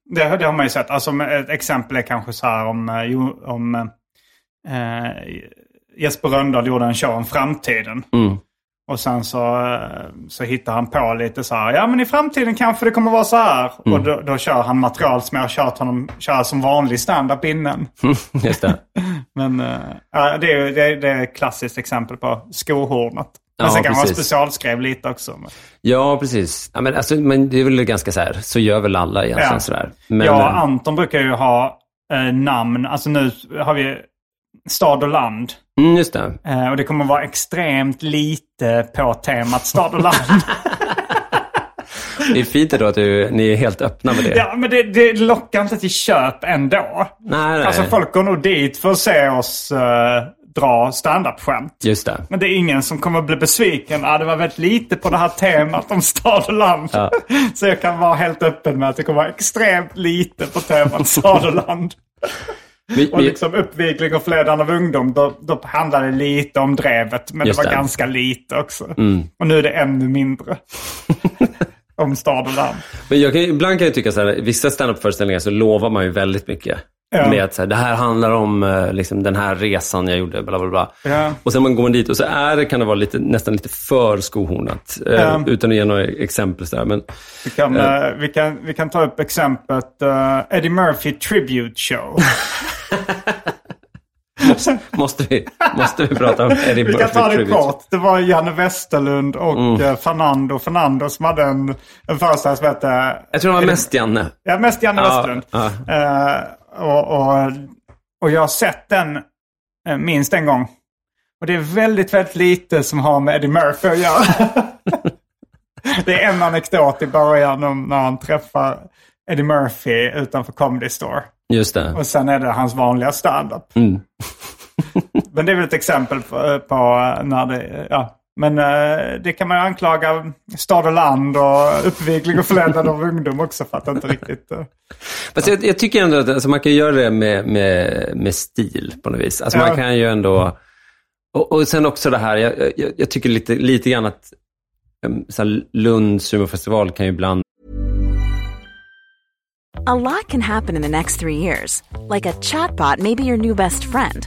det, det har man ju sett. Alltså, ett exempel är kanske så här om, eh, om eh, Jesper Rönndahl gjorde en show om framtiden. Mm. Och sen så, eh, så hittar han på lite så här, ja men i framtiden kanske det kommer vara så här. Mm. Och då, då kör han material som jag har kört honom köra som vanlig stand-up innan. Just det. Men ja, det, är, det, är- det är ett klassiskt exempel på skohornet. Men Ja, sen kan man precis. specialskrev lite också. Men, Ja, precis. Ja, men, alltså, men det är väl ganska så här, så gör väl alla egentligen. Ja. Sådär. Men, och eh, Anton brukar ju ha eh, namn. Alltså nu har vi stad och land. mm, just det. Eh, och det kommer vara extremt lite på temat stad och land. Det är fint då att du, ni är helt öppna med det. ja, men det, det lockar inte till köp ändå. Nej, nej. Alltså folk går nog dit för att se oss eh, dra standup-skämt. Just det. Men det är ingen som kommer bli besviken. Ah, det var väldigt lite på det här temat om stad och land. Ja. Så jag kan vara helt öppen med att det kommer vara extremt lite på temat stad och land. Vi, Och liksom uppvigling och förledande av ungdom, då, då handlar det lite om drevet. Men det var det. Mm. ganska lite också. Och nu är det ännu mindre. om stad och land. men jag kan, ibland kan jag tycka så här, vissa standup-föreställningar så lovar man ju väldigt mycket. Ja. Med att så här, det här handlar om eh, liksom, den här resan jag gjorde, bla bla bla. Ja. Och sen man går man dit och så är det, kan det vara lite, nästan lite för skohornat. Eh, Ja. Utan att ge några exempel. Så där. Men, Vi, kan, eh, vi, kan, vi kan ta upp exemplet eh, Eddie Murphy Tribute Show. måste, vi, måste vi prata om Eddie Vi kan Murphy ta det Tribute? kort. Det var Janne Westerlund och mm. Fernando Fernando som hade en, en föreställning som hette... Jag tror det var mest Janne. Ja, mest Janne Ja, Westerlund. ja. Eh, och, och, och jag har sett den eh, minst en gång. Och det är väldigt, väldigt lite som har med Eddie Murphy att göra. det är en anekdot i början om när han träffar Eddie Murphy utanför Comedy Store. Just det. Och sen är det hans vanliga standup. Mm. Men det är väl ett exempel på, på när det, ja, Men eh, det kan man ju anklaga stad och land och uppvigling och förledande av ungdom också för att inte riktigt... Eh, Fast jag, jag tycker ändå att alltså, man kan göra det med, med, med stil på något vis. Alltså Ja. man kan ju ändå... Och, och sen också det här, jag, jag, jag tycker lite, lite grann att um, så här, Lunds humorfestival kan ju ibland A lot can happen in the next three years. Like a chatbot may be your new best friend.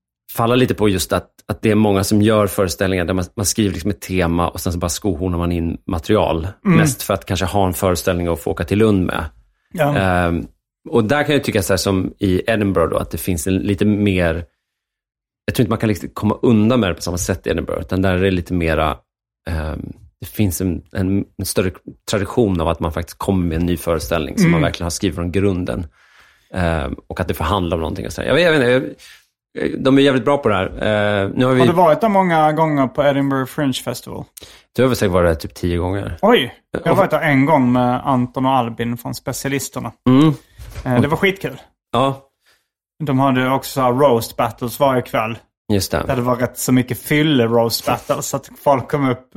falla lite på just att, att det är många som gör föreställningar där man, man skriver liksom ett tema och sen så bara skohornar man in material. Mest för att kanske ha en föreställning att få åka till Lund med. ja. Ehm, och där kan jag tycka så här som i Edinburgh då, att det finns en lite mer, jag tror inte man kan liksom komma undan med det på samma sätt i Edinburgh, utan där är det lite mera, ehm, det finns en, en, en större tradition av att man faktiskt kommer med en ny föreställning som man verkligen har skrivit från grunden. Ehm, och att det får handla om någonting. Och så. Jag, vet- jag vet jag, de är jävligt bra på det här. Ehm, nu har vi, Har du varit där många gånger på Edinburgh Fringe Festival? du har väl säkert varit där typ tio gånger. Oj! Jag har varit där en gång med Anton och Albin från Specialisterna. Mm. Eh, Det var skitkul. Ja, De hade också så roast battles varje kväll. Just det. Där det var rätt så mycket fylle roast battles. Så att folk kom upp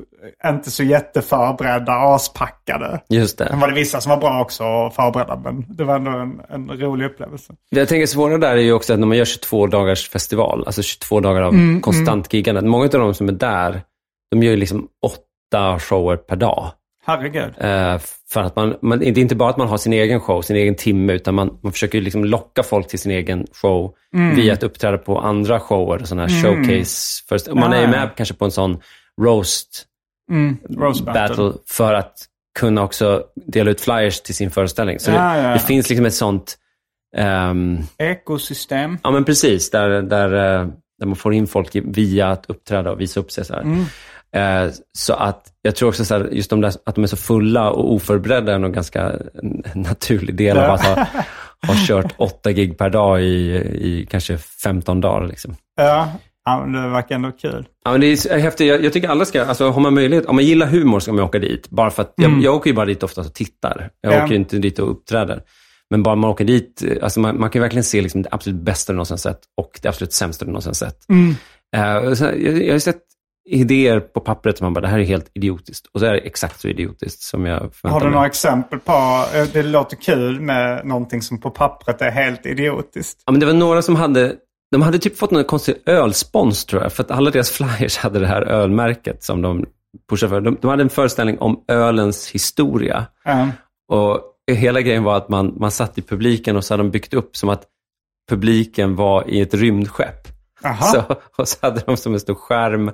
inte så jätteförberedda, aspackade. Just Sen det. var det vissa som var bra också och förberedda. Men det var ändå en, en rolig upplevelse. Det jag tänker svåra där är ju också att när man gör 22 dagars festival, alltså 22 dagar av Mm, konstant giggande. Många av de som är där, de gör ju liksom åtta shower per dag. Herregud. Eh, för att man, man, det är inte bara att man har sin egen show, sin egen timme, utan man, man försöker liksom locka folk till sin egen show Mm. via att uppträda på andra shower, sådana här showcase. Först, man är Ja, ja. med kanske på en sån roast Mm, roast battle. battle för att kunna också dela ut flyers till sin föreställning. Så Ja, det, det finns liksom ett sånt ehm, Ekosystem. Ja, men precis. Där, där, eh, där man får in folk via att uppträda och visa upp sig. Så. Mm. Eh, så att jag tror också så här, just de där, att de är så fulla och oförberedda är nog ganska en en naturlig del av att ha, ha kört åtta gig per dag i, i kanske 15 dagar. Liksom. Ja, ja det verkar ändå kul. Ja, men det är så häftigt. Jag, jag tycker alla ska, alltså har man möjlighet, om man gillar humor ska man åka dit. Bara för att, jag, jag åker ju bara dit ofta och tittar. Jag Mm. Ja. åker ju inte dit och uppträder. Men bara man åker dit, eh, alltså man, man kan verkligen se liksom det absolut bästa du någonsin sett och det absolut sämsta du någonsin sett. Mm. Eh, så, jag, jag har sett idéer på pappret som man bara, det här är helt idiotiskt. Och så är det exakt så idiotiskt som jag Har förväntar du mig. några exempel på, eh, det låter kul med någonting som på pappret är helt idiotiskt. Ja, men det var några som hade, de hade typ fått någon konstig ölspons tror jag. För att alla deras flyers hade det här ölmärket som de pushade för. De, de hade en föreställning om ölens historia. Ja. Och hela grejen var att man, man satt i publiken och så hade de byggt upp som att publiken var i ett rymdskepp. Jaha. Så, och så hade de som en stor skärm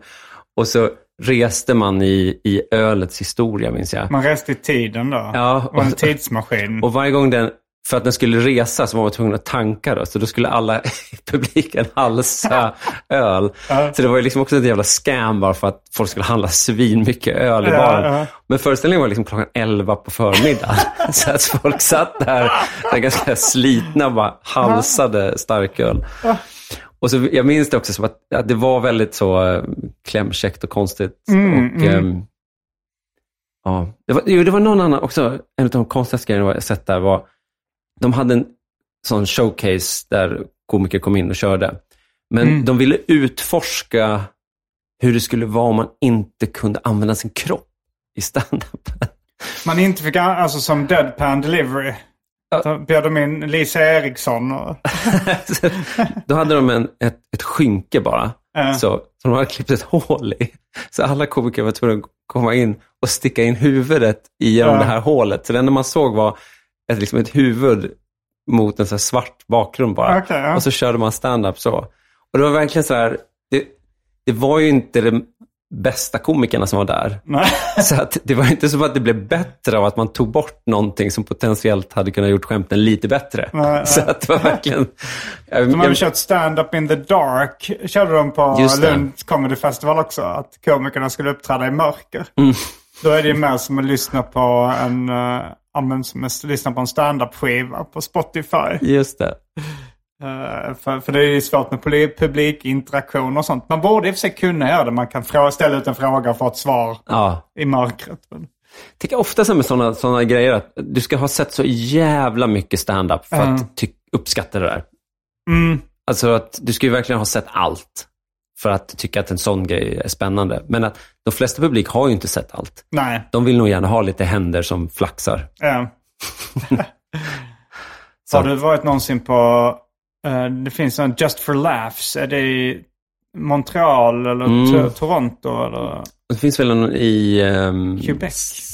och så reste man i, i ölets historia, minns jag. Man reste i tiden då. Ja, och en och- tidsmaskin. Och varje gång den för att den skulle resa så var man tvungen att tanka då. Så då skulle alla i publiken halsa öl. Så det var ju liksom också ett jävla scam bara för att folk skulle handla svin mycket öl i Ja, baren. ja. Men föreställningen var liksom klockan 11 på förmiddagen. så att folk satt där, där ganska slitna och bara halsade starköl. Och så, jag minns det också som att, att det var väldigt så uh, klämkäckt och konstigt. och, ehm, ja. det, var, jo, det var någon annan också, en av de konstigaste grejerna jag sett där var, de hade en sån showcase där komiker kom in och körde. Men de ville utforska hur det skulle vara om man inte kunde använda sin kropp i stand-up. Man inte fick, alltså som deadpan delivery. Då bjöd de in Lisa Eriksson och... Då hade de en, ett, ett skynke bara, Ja. så, som de hade klippt ett hål i. Så alla komiker var tvungna att komma in och sticka in huvudet genom Ja. det här hålet. Så det enda man såg var ett, liksom ett huvud mot en så svart bakgrund bara. Okej, ja. Och så körde man stand-up så. Och det var verkligen så här, det, det var ju inte de bästa komikerna som var där. Nej. Så att det var inte så att det blev bättre av att man tog bort någonting som potentiellt hade kunnat gjort skämten lite bättre. Nej, så att det var verkligen... De hade jag, kört stand-up in the dark. Körde de på Just det. Lund Comedy Festival också. Att komikerna skulle uppträda i mörker. Mm. Då är det mer som att lyssna på en, men som att lyssna på en stand-up-skiva på Spotify. just det. Eh, för, för det är ju svårt med publikinteraktion och sånt. Man borde i och för sig kunna göra det. Man kan ställa ut en fråga och få ett svar Ja. i mörkret. Men, tycker ofta med sådana såna grejer att du ska ha sett så jävla mycket stand-up för att ty- uppskatta det där. mm, Alltså att du ska ju verkligen ha sett allt för att tycka att en sån grej är spännande. Men att de flesta publik har ju inte sett allt. nej. De vill nog gärna ha lite händer som flaxar. Ja. Har du varit någonsin på, det finns en Just for Laughs. Är det i Montreal eller Mm. to- Toronto eller Det finns väl en i, ehm, Quebec?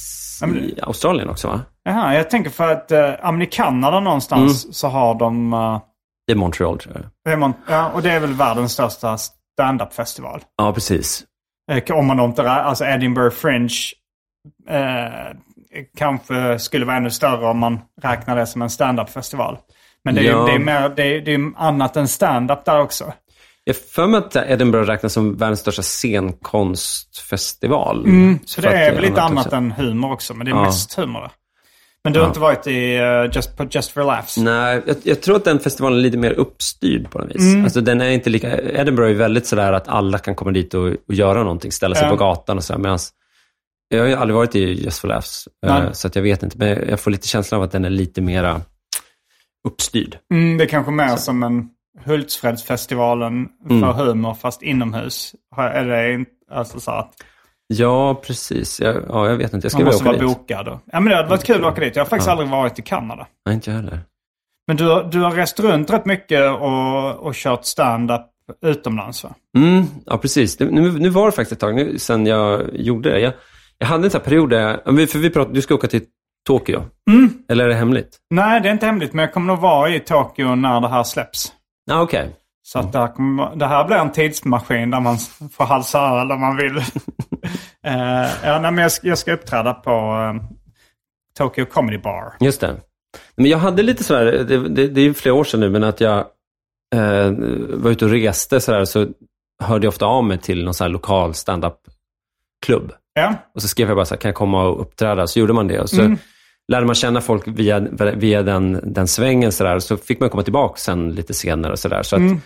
I Australien också va? Jaha, jag tänker för att uh, i Kanada någonstans Mm. så har de, eh, Det är Montreal tror jag. det är Mon- ja, och det är väl världens största stand-up-festival. Ja, precis. Eh, Om man inte, alltså Edinburgh Fringe eh, kanske skulle vara ännu större om man räknar det som en stand-up-festival. Men det är, Ja. det är, mer, det är, det är annat än stand-up där också. Jag för mig att Edinburgh räknas som världens största scenkonstfestival. Så För det att är väl lite annat än humor också, men det är Ja. mest humor där. Men du har Ja. inte varit i, eh, just, Just for Laughs? Nej, jag, jag tror att den festivalen är lite mer uppstyrd på något vis. Mm. Alltså, den är inte lika, Edinburgh är väldigt sådär att alla kan komma dit och, och göra någonting, ställa sig Ja. på gatan och sådär. Medans, jag har ju aldrig varit i Just for Laughs, eh, Nej. så att jag vet inte. Men jag får lite känslan av att den är lite mera uppstyrd. Mm, det kanske mer som en Hultsfredsfestivalen Mm. för humor fast inomhus. Har- Är det inte, alltså så att Ja, precis. Jag, ja, jag vet inte. Jag man skulle måste vilja vara åka dit. bokad? Och, ja men det hade varit kul att åka dit. Jag har faktiskt Ja. aldrig varit i Kanada. Nej, inte jag heller. Men du, du har rest runt rätt mycket och, och kört stand-up utomlands va? Mm, ja, precis. Det, nu, nu var det faktiskt ett tag nu, sen jag gjorde det. Jag, jag hade en sån här period där, jag- för vi pratade, du ska åka till Tokyo. Mm. Eller är det hemligt? Nej, det är inte hemligt men jag kommer nog vara i Tokyo när det här släpps. Ja, okej. Så att det, här kommer, det här blir en tidsmaskin där man får halsa öl om man vill. Eh, ja, nej, men jag, ska, jag ska uppträda på eh, Tokyo Comedy Bar. Just det. Men jag hade lite sådär, det, det, det är ju flera år sedan nu, men att jag eh, var ute och reste sådär, så hörde jag ofta av mig till någon sån här lokal stand-up-klubb. Ja, Och så skrev jag bara så här, kan jag komma och uppträda? Så gjorde man det. Och så Mm. Lärde man känna folk via, via den, den svängen. Så, där. så fick man komma tillbaka sen lite senare. Och så där. Så, att, Mm.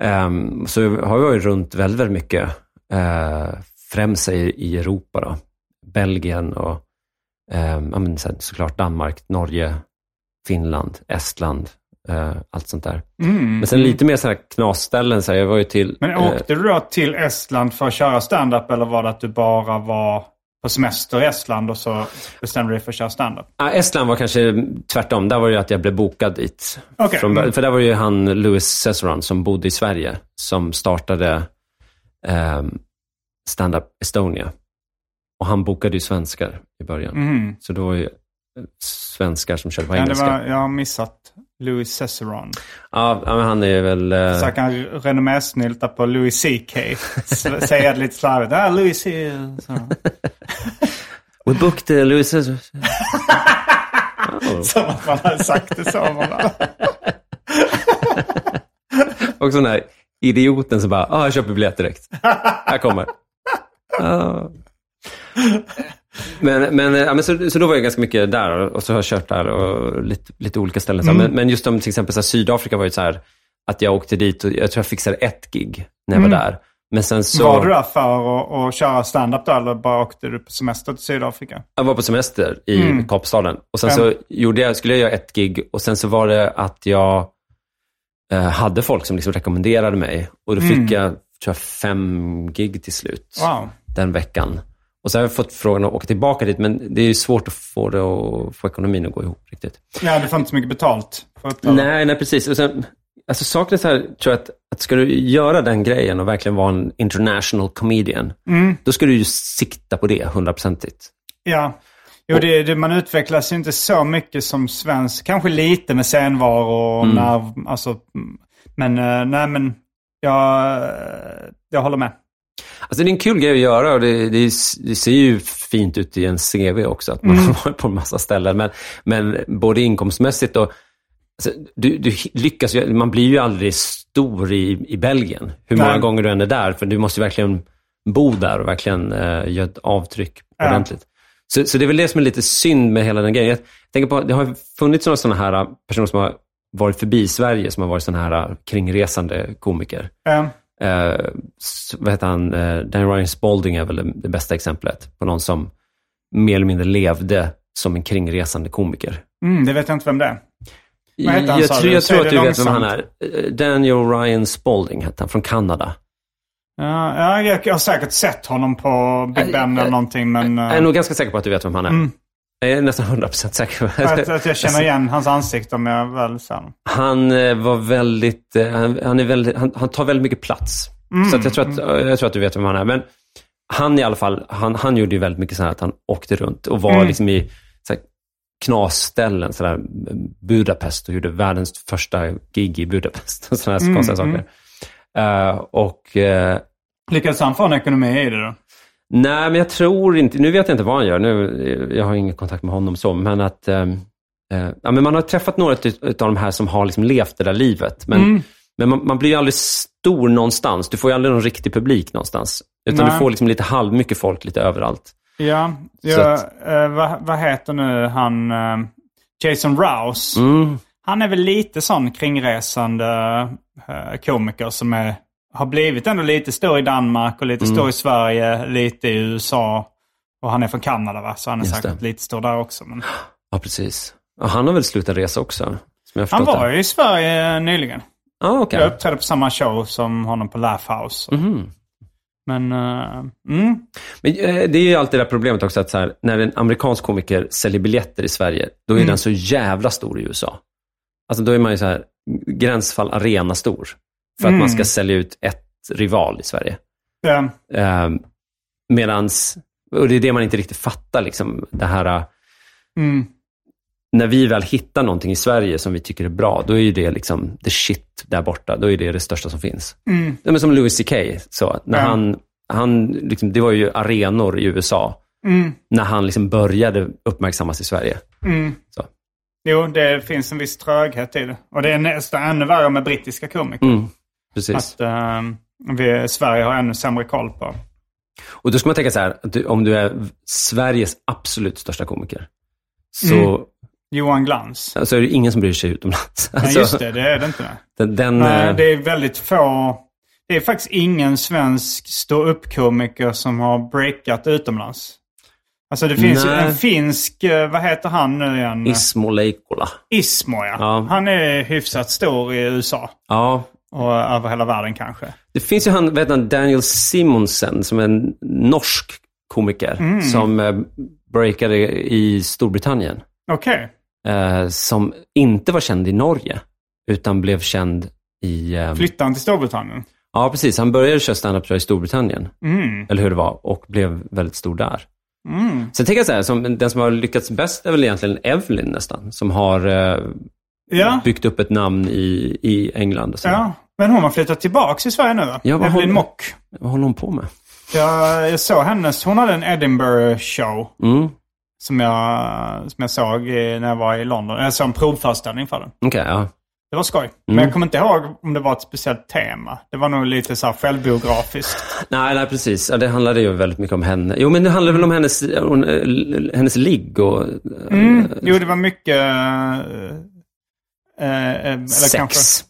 ehm, så har jag varit runt väldigt, väldigt mycket. Uh, främst i, i Europa. Då. Belgien och ehm, ja, men, så, såklart Danmark, Norge, Finland, Estland. eh, allt sånt där. Mm. Men sen lite mer så här knasställen. Så här, jag var ju till... Men eh, åkte du då till Estland för att köra stand-up eller var det att du bara var på semester i Estland och så bestämde du dig för att köra stand-up? Ja, Estland var kanske tvärtom. Där var det ju att jag blev bokad dit. Okej. Från. Mm. för där var ju han Louis Cesaron som bodde i Sverige som startade ehm, Stand Up Estonia. Och han bokade ju svenskar i början. Mhm. Så då var ju svenskar som körde på Ja, det engelska. var, jag har missat Louis Cesaron. Ja, men han är väl... eh, Så jag kan renommésnylta på Louis CK. Säga det lite slarvigt. Ah, Louis C. We booked uh, Louis Cesaron. oh, Som att man hade sagt det så. Och sån här idioten som bara, ah, jag köper biljett direkt. Här kommer. Ah. Men, men, ja, men så, så då var jag ganska mycket där och så har jag kört där och lite, lite olika ställen. Så. Men, men just om till exempel så här, Sydafrika var ju så här att jag åkte dit och jag tror jag fixade ett gig när jag var där. Men sen så... Var du där för att, köra stand-up då eller bara åkte du på semester till Sydafrika? Jag var på semester i Kapstaden. Och sen så gjorde jag, skulle jag göra ett gig och sen så var det att jag eh, hade folk som liksom rekommenderade mig. Och då fick jag, tror jag, fem gig till slut Wow. den veckan. Och så har jag fått frågan att åka tillbaka dit, men det är ju svårt att få det att få ekonomin att gå ihop riktigt. Ja, du får inte så mycket betalt för att uppträda. Nej, nej precis. Och sen, alltså saken är så här, tror jag att, att ska du göra den grejen och verkligen vara en international comedian, då ska du ju sikta på det hundraprocentigt. Ja. Jo, det, det, man utvecklas ju inte så mycket som svensk. Kanske lite med scenvaro och nerv. Alltså, mm. men eh, nej, men jag, jag håller med. Alltså det är en kul grej att göra och det, det, det ser ju fint ut i en CV också, att man har varit på en massa ställen. Men, men både inkomstmässigt och alltså, du, du lyckas ju, man blir ju aldrig stor i, i Belgien, hur många Nej. gånger du än är där. För du måste ju verkligen bo där och verkligen uh, göra ett avtryck Ja. ordentligt. Så, så det är väl det som är lite synd med hela den grejen. Jag tänker på, det har funnits några sådana här uh, personer som har varit förbi Sverige, som har varit sådana här uh, kringresande komiker. Ja. Eh, vad heter han? Uh, Dan Ryan Spalding är väl det, det bästa exemplet på någon som mer eller mindre levde som en kringresande komiker. Mm, det vet jag inte vem det är. Vad heter han, jag tror, jag tror att du vet vem han långsamt. är. Eh, Daniel Ryan Spalding hette han, från Kanada. Ja, ja, jag, har säkert sett honom på Big Ben eller någonting, men... Jag eh, är nog ganska säker på att du vet vem han är. Jag är nästan 100% säker. att, att jag känner igen hans ansikte om jag väl ser honom. Han eh, var väldigt, eh, han, han, är väldigt han, han tar väldigt mycket plats. Så att jag, tror att, jag tror att du vet vem han är. Men han i alla fall, han, han gjorde ju väldigt mycket så här att han åkte runt och var liksom i så här, knasställen, så där, Budapest och gjorde världens första gig i Budapest. och Sådana här konstiga saker. Eh, och eh, Lyckades han få en ekonomi i det då? Nej, men jag tror inte, nu vet jag inte vad han gör, nu, jag har ingen kontakt med honom så, men att ehm, eh, ja, men man har träffat några av de här som har liksom levt det där livet. Men, men man, man blir ju aldrig stor någonstans. Du får ju aldrig någon riktig publik någonstans. Utan Nej. du får liksom lite halvmycket folk lite överallt. Ja, ja eh, vad, vad heter nu han? eh, Jason Rouse. Mm. Han är väl lite sån kringresande eh, komiker som är, har blivit ändå lite stor i Danmark och lite Mm. stor i Sverige, lite i USA. Och han är från Kanada va? Så han är Just säkert det. lite stor där också. Men Ja, precis. Ja, han har väl slutat resa också? Han var det. ju i Sverige nyligen. Ja, okej. Jag uppträdde på samma show som honom på Laugh House. Mhm. Men, eh, mm. Men eh, det är ju alltid det där problemet också att här, när en amerikansk komiker säljer biljetter i Sverige, då är Mm. den så jävla stor i USA. Alltså då är man ju så här, gränsfall arena stor. För att Mm. man ska sälja ut ett rival i Sverige. ja. Eh, medans, och det är det man inte riktigt fattar, liksom, det här, eh, Mm. när vi väl hittar någonting i Sverige som vi tycker är bra, då är ju det liksom the shit där borta. Då är det det största som finns. Mm. Det är som Louis CK, så, när Ja. han, han liksom, det var ju arenor i USA Mm. när han liksom började uppmärksammas i Sverige. Mm. Så. Jo, det finns en viss tröghet i det. Och det är nästan ännu värre med brittiska komiker. Mm, precis. Att eh, vi, Sverige har ännu sämre koll på. Och då ska man tänka så här, att du, om du är Sveriges absolut största komiker, så, Johan Glans. så är det ingen som bryr sig utomlands. Nej, Alltså, just det. Det är det inte. Nej. Den, den, Nej, eh, det är väldigt få. Det är faktiskt ingen svensk stå-upp-komiker som har breakat utomlands. Alltså det finns Nej. en finsk, eh, vad heter han nu igen? Ismo Leikola. Ismo ja. Ja. Han är hyfsat stor i USA. Ja, Och över hela världen kanske. det finns ju han, heter han, Daniel Simonsen, som är en norsk komiker, Mm. som eh, breakade i Storbritannien. Okej. Eh, som inte var känd i Norge, utan blev känd i... Eh, Flyttade han till Storbritannien? ja, precis. Han började köra stand-up i Storbritannien, Mm. eller hur det var, och blev väldigt stor där. Mm. Sen tänker jag så här, som, den som har lyckats bäst är väl egentligen Evelyn nästan, som har eh, Ja. byggt upp ett namn i, i England. Och så. ja. Men hon har flyttat tillbaka till Sverige nu va? Ja, vad Evelyn håller- Mock. Vad håller hon på med? Jag, jag såg hennes, hon hade en Edinburgh show. Mm. Som jag, som jag såg när jag var i London. Jag såg en provföreställning för den. Okej, ja. Det var skoj. Men jag kommer inte ihåg om det var ett speciellt tema. Det var nog lite så här självbiografiskt. Nej, nej, precis. Det handlade ju väldigt mycket om henne. Jo, men det handlade väl om hennes, hon, eh, hennes ligg och... Mm. Jo, det var mycket... eh, eh, Sex. Kanske,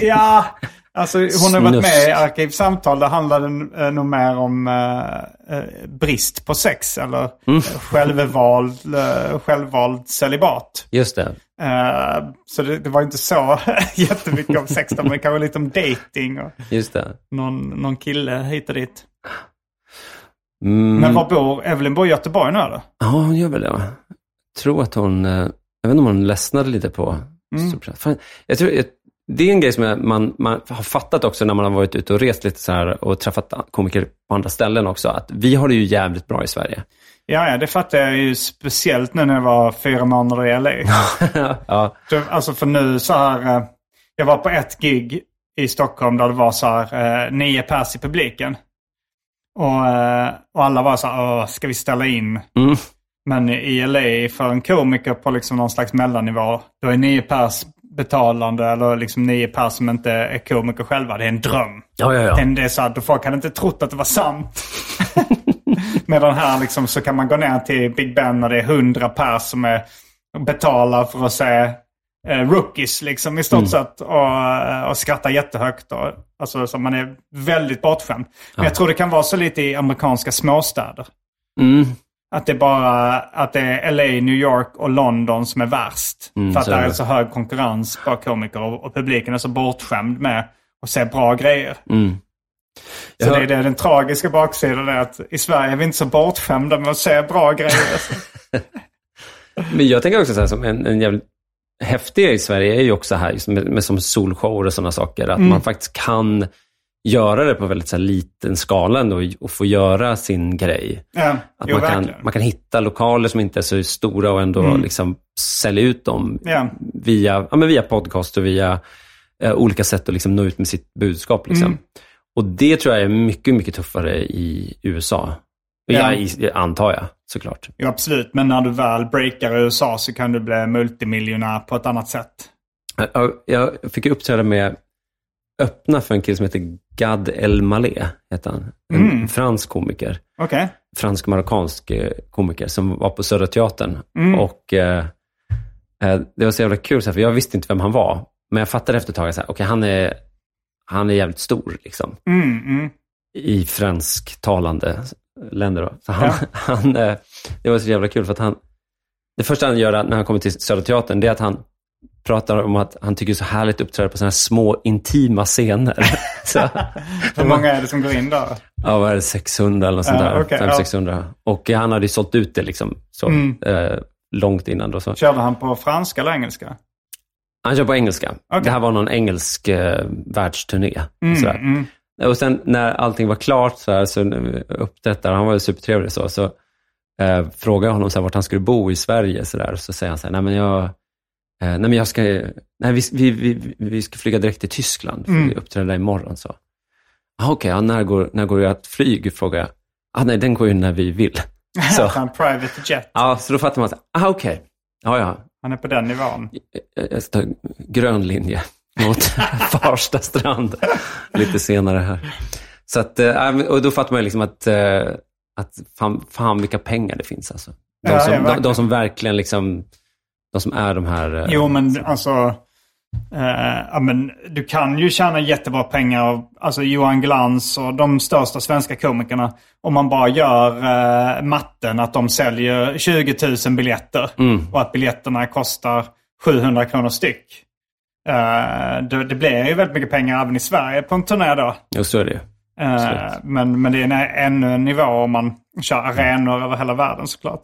ja, alltså hon har varit med i Arkivsamtal. Det handlade eh, nog mer om eh, eh, brist på sex. Eller Mm. självvald, självvald celibat. Just det. Eh, så det, det var inte så jättemycket om sex. Men kanske lite om dating och Just det. någon, någon kille hit och dit. Mm. Men var bor Evelyn? Bor i Göteborg nu eller? Ja, hon gör väl det. Jag tror att hon... Jag vet inte om hon ledsnade lite på... Mm. Fan, jag tror, jag, det är en grej som man, man har fattat också när man har varit ute och rest lite så här och träffat komiker på andra ställen också. Att vi har det ju jävligt bra i Sverige. Ja, ja, det fattar jag ju speciellt nu när jag var fyra månader i LA. ja. Alltså för nu så här, eh, jag var på ett gig i Stockholm där det var så här eh, nio pers i publiken. Och, eh, och alla var så här, ska vi ställa in? Mm. Men i LA för en komiker på liksom någon slags mellannivå, då är nio pers betalande eller liksom nio pers som inte är komiker själva. Det är en dröm. Ja, ja, ja. Det är- Det är så att folk hade inte trott att det var sant. Medan här liksom så kan man gå ner till Big Ben och det är hundra pers som är betalar för att se eh, rookies liksom i stort Mm. sett. Och, eh, och skratta jättehögt. Och, alltså så man är väldigt bortskämd. Men jag tror det kan vara så lite i amerikanska småstäder. Mm. Att det är bara att det är LA, New York och London som är värst. Mm, för att det är så hög konkurrens på komiker och, och publiken är så bortskämd med att se bra grejer. Mm. Så hör- det är det, den tragiska baksidan är att i Sverige är vi inte så bortskämda med att se bra grejer. Men jag tänker också så här, som en, en jävligt häftig i Sverige är ju också här, med, med som solshower och sådana saker, att man faktiskt kan göra det på väldigt så liten skala ändå och få göra sin grej. ja, Att jo, man, kan, verkligen. man kan hitta lokaler som inte är så stora och ändå liksom sälja ut dem Ja. via, ja, men via podcast och via eh, olika sätt att liksom nå ut med sitt budskap. Liksom. Mm. Och det tror jag är mycket, mycket tuffare i USA. Ja. Ja. i, antar jag, såklart. Jo, absolut. Men när du väl breakar i USA så kan du bli multimiljonär på ett annat sätt. Jag, jag fick uppträda med, öppna för en kille som heter Gad El Maleh, heter han. En Mm. fransk komiker. Okej. fransk-marockansk eh, komiker som var på Södra Teatern. Mm. Och eh, eh, Det var så jävla kul, för jag visste inte vem han var. Men jag fattade efter ett tag att okay, han, är, han är jävligt stor liksom, Mm, mm. i fransktalande länder. Då. Så han, Ja. han, eh, det var så jävla kul, för att han, det första han gör när han kommer till Södra Teatern, det är att han pratar om att han tycker det är så härligt att uppträda på sådana här små intima scener. Hur många är det som går in där? Ja, vad är det, 600 eller något sånt där. okej, 500-600. Och eh, han hade ju sålt ut det liksom så, Mm. eh, långt innan. Då, så. Körde han på franska eller engelska? Han kör på engelska. Okej. Det här var någon engelsk eh, världsturné. Mm, sådär. mm. Och sen när allting var klart, så, här, så vi uppträtt där, han var ju supertrevlig så, så eh, frågade jag honom så här, vart han skulle bo i Sverige. Så, där. så säger han så här, nej men jag, eh, nej, men jag ska, nej, vi, vi, vi, vi ska flyga direkt till Tyskland, för Mm. vi uppträder imorgon. Så. Ah, Okej, ja, när, går, när går ert flyg? frågar jag. Ah, nej, den går ju när vi vill. Så, Han private jet. ja, så då fattar man, så ah, okej, ja, ja, Han är på den nivån. jag jag ska ta grön linje mot Farsta strand lite senare här. Så att, eh, och då fattar man liksom att, eh, att fan, fan vilka pengar det finns alltså. De, som, ja, de, de som verkligen liksom, de som är de här... eh, Jo, men alltså... Eh, ja, men du kan ju tjäna jättebra pengar av alltså Johan Glans och de största svenska komikerna. Om man bara gör eh, matten att de säljer 20 000 biljetter Mm. och att biljetterna kostar 700 kronor styck. Eh, det, det blir ju väldigt mycket pengar även i Sverige på en turné då. Jo, så är det. Eh, men, men det är en, ännu en nivå om man kör arenor över hela världen såklart.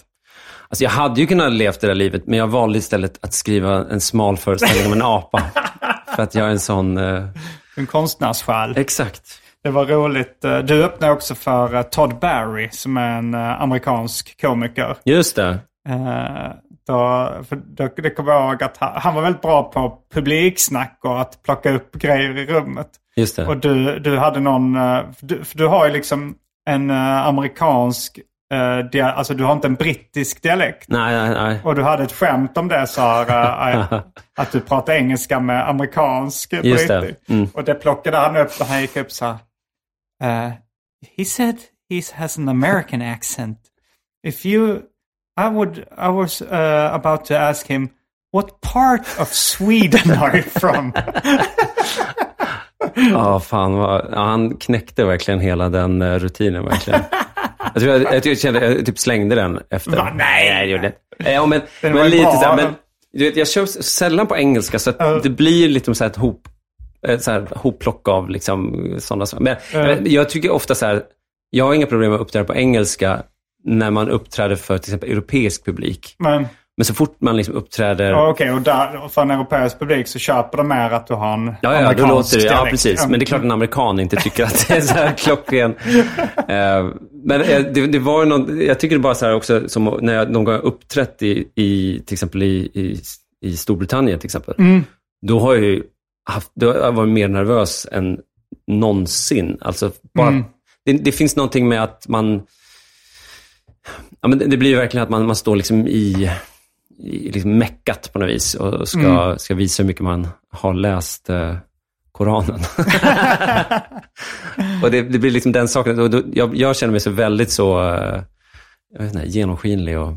Alltså jag hade ju kunnat leva det där livet, men jag valde istället att skriva en smal föreställning om en apa. För att jag är en sån... Eh, En konstnärsjäl. exakt. Det var roligt. Eh, Du öppnade också för eh, Todd Barry som är en eh, amerikansk komiker. Just det. Då, för då, det kommer jag ihåg att han, han var väldigt bra på publiksnack och att plocka upp grejer i rummet. Just det. Och du, du hade någon, du, du har ju liksom en amerikansk dia, alltså du har inte en brittisk dialekt. Nej, nej, nej. Och du hade ett skämt om det Sara, eh, att du pratar engelska med amerikansk Just det. brittisk. Mm. Och det plockade han upp när han gick upp så här. Uh, he said he has an American accent. If you, I would, I was uh, about to ask him, what part of Sweden are you from? Ja, fan. Vad, ja, han knäckte verkligen hela den rutinen. Verkligen. Jag, tror jag, jag, jag, kände, jag typ slängde den efter. Va? Nej. jag gjorde det. Ja, men, Den men lite så här, men, du vet, jag kör sällan på engelska, så att det blir lite så här ett hop, eh, så här, hopplock av liksom, sådana saker. Men men jag tycker ofta så här, jag har inga problem med att uppträda på engelska när man uppträder för till exempel europeisk publik. Men Men så fort man liksom uppträder... ja, okej, och där, för en europeisk publik så köper de mer att du har en Ja, ja, då låter det. Ja, precis. Men det är klart en amerikan inte tycker att det är så här klockren. Eh, Men eh, det, det var ju någon, jag tycker det bara så här också, som när jag någon gång har uppträtt i, i till exempel i, i, i Storbritannien till exempel. Då har jag ju haft, då har jag varit mer nervös än någonsin. Alltså bara, det, det finns någonting med att man, ja, men det, det blir verkligen att man, man står liksom i liksom meckat på något vis och ska, ska visa hur mycket man har läst eh, Koranen. och det, det blir liksom den saken. Och då, jag, jag känner mig så väldigt så eh, jag vet inte, genomskinlig och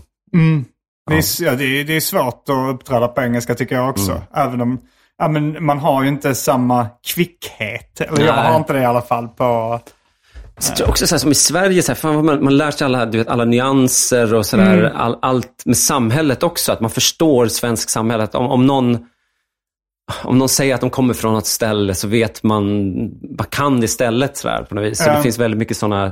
Det, är, ja, det, är, det är svårt att uppträda på engelska tycker jag också. Mm. Även om ja, men man har ju inte samma kvickhet. Eller jag har inte det i alla fall på... Så jag också så som i Sverige, så här, fan man, man lär sig alla, du vet, alla nyanser och sådär. All, allt med samhället också. Att man förstår svensk samhälle. Att om, om, någon, om någon säger att de kommer från något ställe så vet man, man kan det istället. Så, där, på något vis. så Ja. det finns väldigt mycket sådana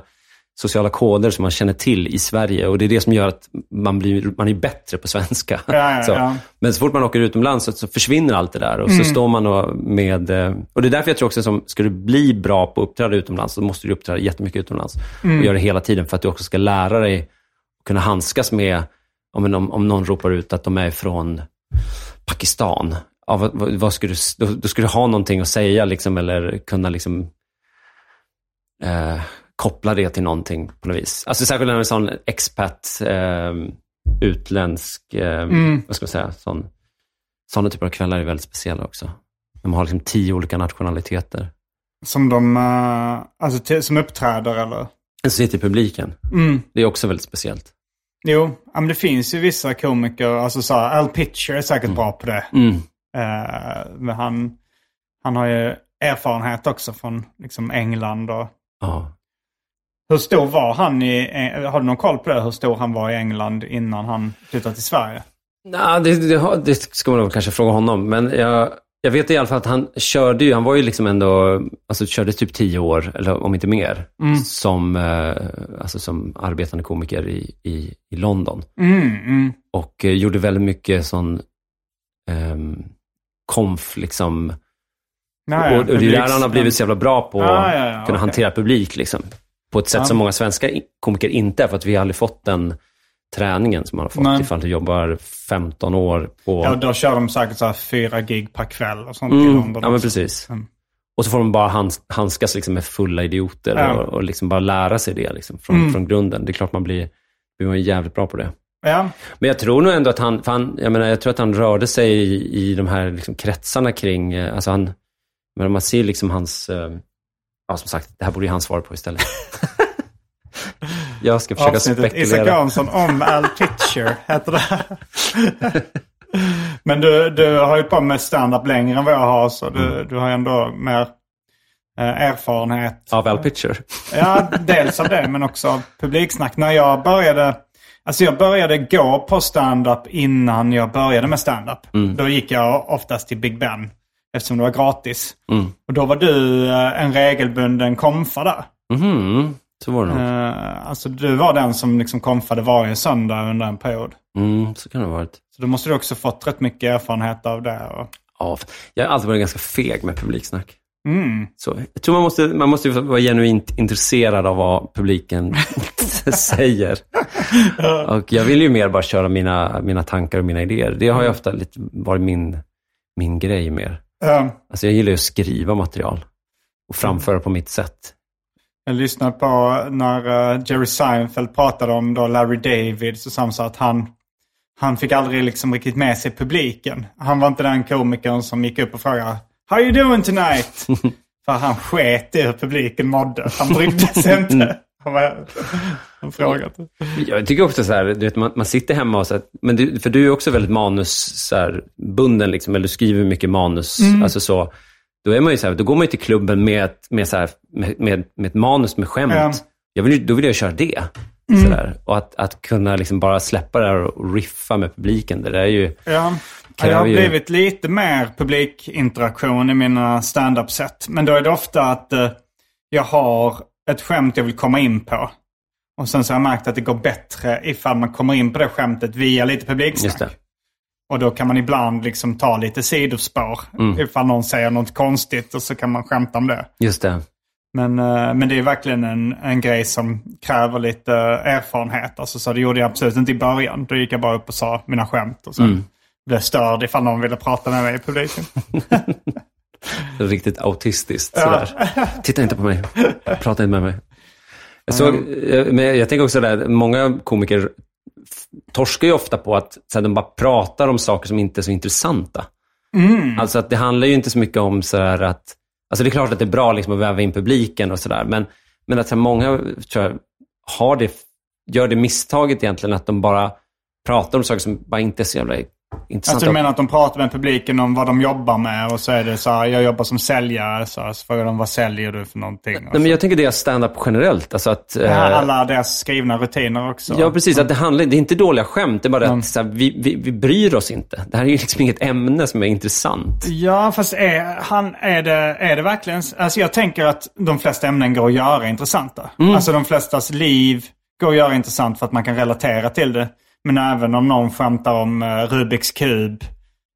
sociala koder som man känner till i Sverige. Och det är det som gör att man blir man är bättre på svenska. Ja, ja, så. ja. Men så fort man åker utomlands så, så försvinner allt det där. Och så står man och med... eh, Och det är därför jag tror också som ska du bli bra på att uppträda utomlands, så måste du uppträda jättemycket utomlands. Och göra det hela tiden för att du också ska lära dig att kunna handskas med, om, om, om någon ropar ut att de är från Pakistan. Ja, vad, vad, vad ska du, då, då ska du ha någonting att säga liksom, eller kunna liksom, eh, koppla det till någonting på något vis. Alltså särskilt när det är en sån expat, eh, utländsk, eh, vad ska man säga, sån, sådana typer av kvällar är väldigt speciella också. De har liksom tio olika nationaliteter. Som de... eh, alltså till, som uppträder eller... En sitter i publiken. Mm. Det är också väldigt speciellt. Jo, men det finns ju vissa komiker. Alltså så här, Al Pitcher är säkert bra på det. Mm. Eh, men han, han har ju erfarenhet också från liksom England och... Ja. Hur stor var han i... eh, Har du någon koll på det? Hur stor han var i England innan han flyttade till Sverige? Nah, det, det, det ska man nog kanske fråga honom. Men jag, jag vet i alla fall att han körde ju, han var ju liksom ändå, alltså körde typ tio år, eller om inte mer, som, eh, alltså som arbetande komiker i, i, i London. Mm, mm. Och eh, gjorde väldigt mycket sån ehm, konf, liksom. Nej, och, och det är där han har blivit så jävla bra på att Ah, ja, ja, kunna okej. hantera publik. Liksom. På ett sätt Ja. som många svenska i- komiker inte är, för att vi har aldrig fått den träningen som man har fått Nej. ifall du jobbar 15 år på... Ja, då kör de säkert så här fyra gig per kväll och sånt i Mm, London. ja, men precis. Mm. Och så får de bara hands, handskas liksom med fulla idioter Ja. och, och liksom bara lära sig det liksom från, Mm. från grunden. Det är klart man blir, blir man jävligt bra på det. Ja, Men jag tror nog ändå att han, han jag, menar, jag tror att han rörde sig i, i de här liksom kretsarna kring, eh, alltså han, men man ser liksom hans, eh, ja som sagt, det här borde ju han svara på istället. jag ska försöka avsnittet Isak spekulera. Jansson om Al Pitcher heter det. Men du, du har ju på med stand-up längre än vad jag har så du, Mm. du har ändå mer eh, erfarenhet. Av Al Pitcher. Ja, dels av det men också av publiksnack. När jag började, alltså jag började gå på stand-up innan jag började med stand-up. Då gick jag oftast till Big Ben eftersom det var gratis. Mm. Och då var du eh, en regelbunden komfa där. Mhm, så var det nog. Eh, alltså du var den som liksom komfade varje söndag under en period. Mm, så kan det ha varit. Så då måste du också fått rätt mycket erfarenhet av det. Och... Ja, jag har alltid varit ganska feg med publiksnack. Mm. Så, jag tror man måste, man måste vara genuint intresserad av vad publiken säger. Och jag vill ju mer bara köra mina, mina tankar och mina idéer. Det har ju ofta lite varit min, min grej mer. Eh, Alltså jag gillar ju att skriva material och framföra på mitt sätt. Jag lyssnade på när eh, Jerry Seinfeld pratade om då Larry David. Så sa han så att han, han fick aldrig liksom riktigt med sig publiken. Han var inte den komikern som gick upp och frågade How you doing tonight? För han sket i hur publiken mådde. Han brydde sig inte. Han frågat. Jag tycker också så här, du vet, man, man sitter hemma och så här, men du, för du är också väldigt manusbunden, liksom, eller du skriver mycket manus. Alltså så, då, är man ju så här, då går man ju till klubben med, ett- med, så här, med, med, med ett manus med skämt. Ja. Jag vill, då vill jag köra det. Så där. Och att, att kunna liksom bara släppa det här och riffa med publiken, det där är ju... Ja. Jag har blivit lite mer publikinteraktion i mina stand-up-set. Men då är det ofta att eh, jag har ett skämt jag vill komma in på. Och sen så har jag märkt att det går bättre ifall man kommer in på det skämtet via lite publiksnack. Och då kan man ibland liksom ta lite sidospår. Mm. Ifall någon säger något konstigt och så kan man skämta om det. Just det. Men, eh, men det är verkligen en, en grej som kräver lite eh, erfarenhet. Alltså, så det gjorde jag absolut inte i början. Då gick jag bara upp och sa mina skämt. Och sen Mm. blev störd ifall någon ville prata med mig i publiken. Riktigt autistiskt sådär. Titta inte på mig. Prata inte med mig. Såg, eh, men jag tänker också där, många komiker torskar ju ofta på att så här, de bara pratar om saker som inte är så intressanta. Alltså att det handlar ju inte så mycket om så här att, alltså det är klart att det är bra liksom att väva in publiken och sådär, men, men att så här, många tror jag, har det, gör det misstaget egentligen att de bara pratar om saker som bara inte är så jävla intressanta. Alltså du menar att de pratar med publiken om vad de jobbar med och så är det så här, jag jobbar som säljare. Så, här, så frågar de vad säljer du för någonting? Nej, men jag tänker det är stand-up generellt. Alltså att, här, eh, alla deras skrivna rutiner också. Ja, precis. Att det, handlar, det är inte dåliga skämt, det är bara att så här, vi, vi, vi bryr oss inte. Det här är ju liksom inget ämne som är intressant. Ja, fast är, han, är, det, är det verkligen... Alltså jag tänker att de flesta ämnen går att göra intressanta. Mm. Alltså de flestas liv går att göra intressant för att man kan relatera till det. Men även om någon skämtar om uh, Rubiks kub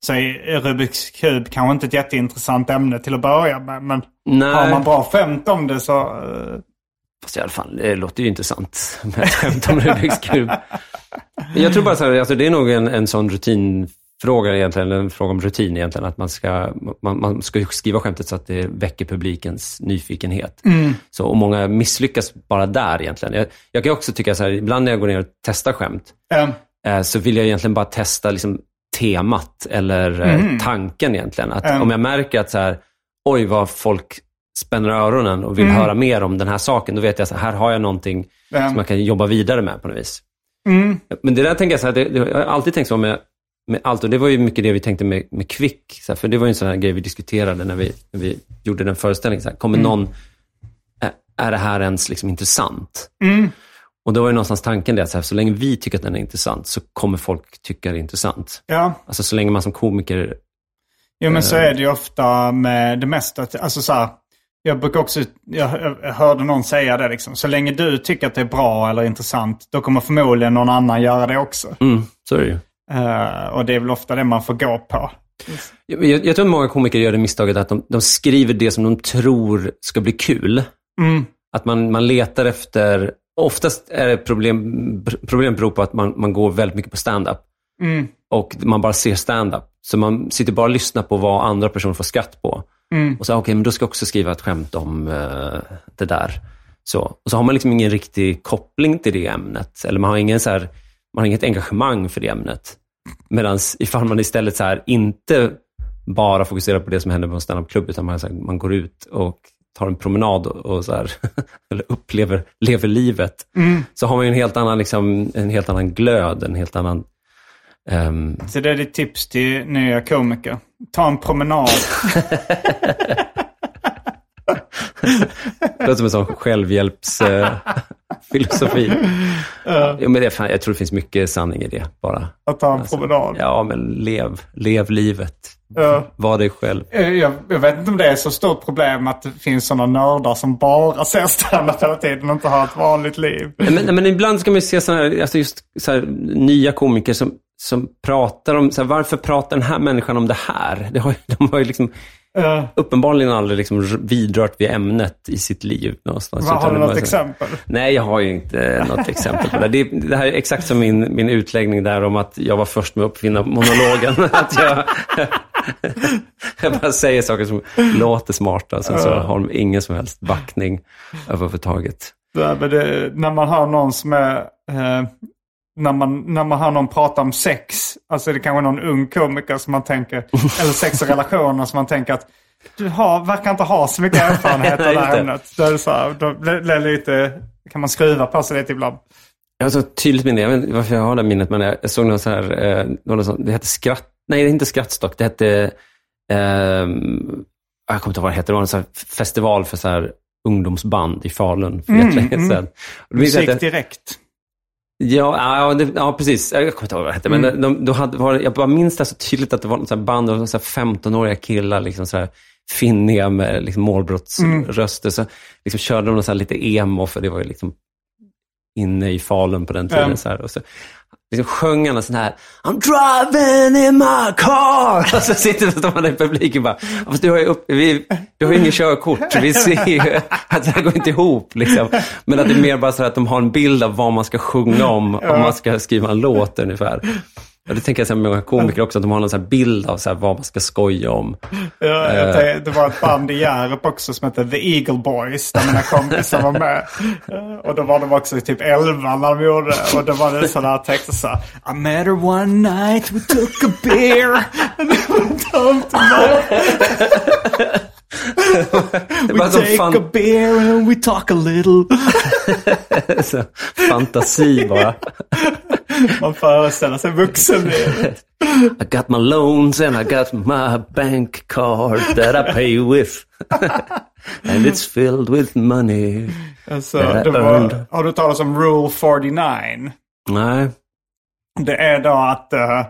så är Rubiks kub kanske inte ett jätteintressant ämne till att börja med. Men Nej. har man bra skämt om det så... eh, Fast i alla fall, det låter ju intressant med ett skämt om Rubiks kub. Jag tror bara så här, alltså det är nog en, en sån rutinfråga egentligen, en fråga om rutin egentligen, att man ska, man, man ska skriva skämtet så att det väcker publikens nyfikenhet. Så, och många misslyckas bara där egentligen. Jag, jag kan också tycka så här, ibland när jag går ner och testar skämt, eh, eh, så vill jag egentligen bara testa liksom, temat eller eh, tanken egentligen. Att Mm. Om jag märker att så här, oj vad folk spänner öronen och vill höra mer om den här saken, då vet jag att här har jag någonting Mm. som jag kan jobba vidare med på något vis. Men det där tänker jag så här, det, det, jag har alltid tänkt så med, med allt och det var ju mycket det vi tänkte med, med Kvick. Så här, för det var ju en sån här grej vi diskuterade när vi, när vi gjorde den föreställningen. Så här, kommer någon, är, är det här ens liksom intressant? Och då var ju någonstans tanken det att så, här, så länge vi tycker att den är intressant så kommer folk tycka det är intressant. ja. Alltså så länge man som komiker... Jo men så är det ju ofta med det mesta. Alltså så här, jag brukar också, jag, jag hörde någon säga det liksom. Så länge du tycker att det är bra eller intressant, då kommer förmodligen någon annan göra det också. Mm, så är det ju. Eh, och det är väl ofta det man får gå på. Jag, jag, jag tror att många komiker gör det misstaget att de, de skriver det som de tror ska bli kul. Att man, man letar efter, oftast är det problem, problem beror på att man, man går väldigt mycket på stand-up. Och man bara ser stand-up. Så man sitter bara och lyssnar på vad andra personer får skratt på. Och så, okej, men då ska jag också skriva ett skämt om eh, det där. Så. Och så har man liksom ingen riktig koppling till det ämnet. Eller man har, ingen så här, man har inget engagemang för det ämnet. Medan ifall man istället så här, inte bara fokuserar på det som händer på en standup-klubb, utan man, så här, man går ut och tar en promenad och, så här, eller upplever lever livet, så har man ju en helt annan, liksom, en helt annan glöd, en helt annan... ehm, Så det är ditt tips till nya komiker. Ta en promenad. det låter som en sån självhjälpsfilosofi. ja, men det fan, jag tror det finns mycket sanning i det, bara. Att ta en Alltså, promenad. Ja, men lev, lev livet. Ja. Var dig själv. Eh, Jag, jag vet inte om det är så stort problem att det finns sådana nördar som bara ser standup hela tiden och inte har ett vanligt liv. Men, men ibland ska man ju se såna alltså just så här, nya komiker som, som pratar om, så här, varför pratar den här människan om det här? Det har, de har ju liksom Eh, uppenbarligen aldrig liksom vidrört vid ämnet i sitt liv någonstans. vad, har du något så- exempel? Nej, jag har ju inte något exempel på det. det. Det här är exakt som min, min utläggning där om att jag var först med att uppfinna monologen. att jag, Jag bara säger saker som låter smarta, sen så har de ingen som helst backning överhuvudtaget. Det, när man hör någon som är... Eh, när, man, när man hör någon prata om sex, alltså det kanske är någon ung komiker som man tänker, eller sex och relationer som man tänker att du har, verkar inte ha så mycket erfarenhet av det här ämnet. Då, är det så här, då blir lite, kan man skruva på sig lite ibland. Jag har så tydligt minne, jag vet inte varför jag har det minnet, men jag såg någon så här, eh, någon sån, det hette skratt, nej det är inte skrattstock, det hette, ehm, jag kommer inte ihåg vad det hette, det var en här festival för så här ungdomsband i Falun för mm, länge sedan. Och då minns jag Musik direkt. Ja, ja, det, ja, precis. Jag kommer inte ihåg vad det hette. Men de, då hade, var, jag bara minns det så tydligt att det var något band av så här 15-åriga killar, liksom så här finniga med liksom målbrottsröster. Så liksom körde de så lite emo, för det var ju liksom inne i Falun på den tiden. Ja. Så här, och så liksom sjöng han en sån här I'm driving in my car. Och så sitter de där i publiken och bara, fast du har ju, upp, vi, du har ju ingen körkort. Vi ser ju att det här går inte ihop. Liksom. Men att det är mer bara så att de har en bild av vad man ska sjunga om, om man ska skriva en låt ungefär. Och det tänker jag så med många komiker också, att de har någon så bild av så vad man ska skoja om. Ja, jag tänkte- det var ett band i Hjärup också som hette The Eagle Boys. Där mina kompisar var med. Eh, Och då var de också typ 11 när de gjorde det. Och då var det sådana här texter så här. I met her one night, we took a beer. And we went to Det We take fan, a beer and we talk a little. så, fantasi bara. Man föreställer sig vuxenlivet. I got my loans and I got my bank card that I pay with. and it's filled with money. Alltså, var, har du talat om Rule 49? Nej. Det är då att eh,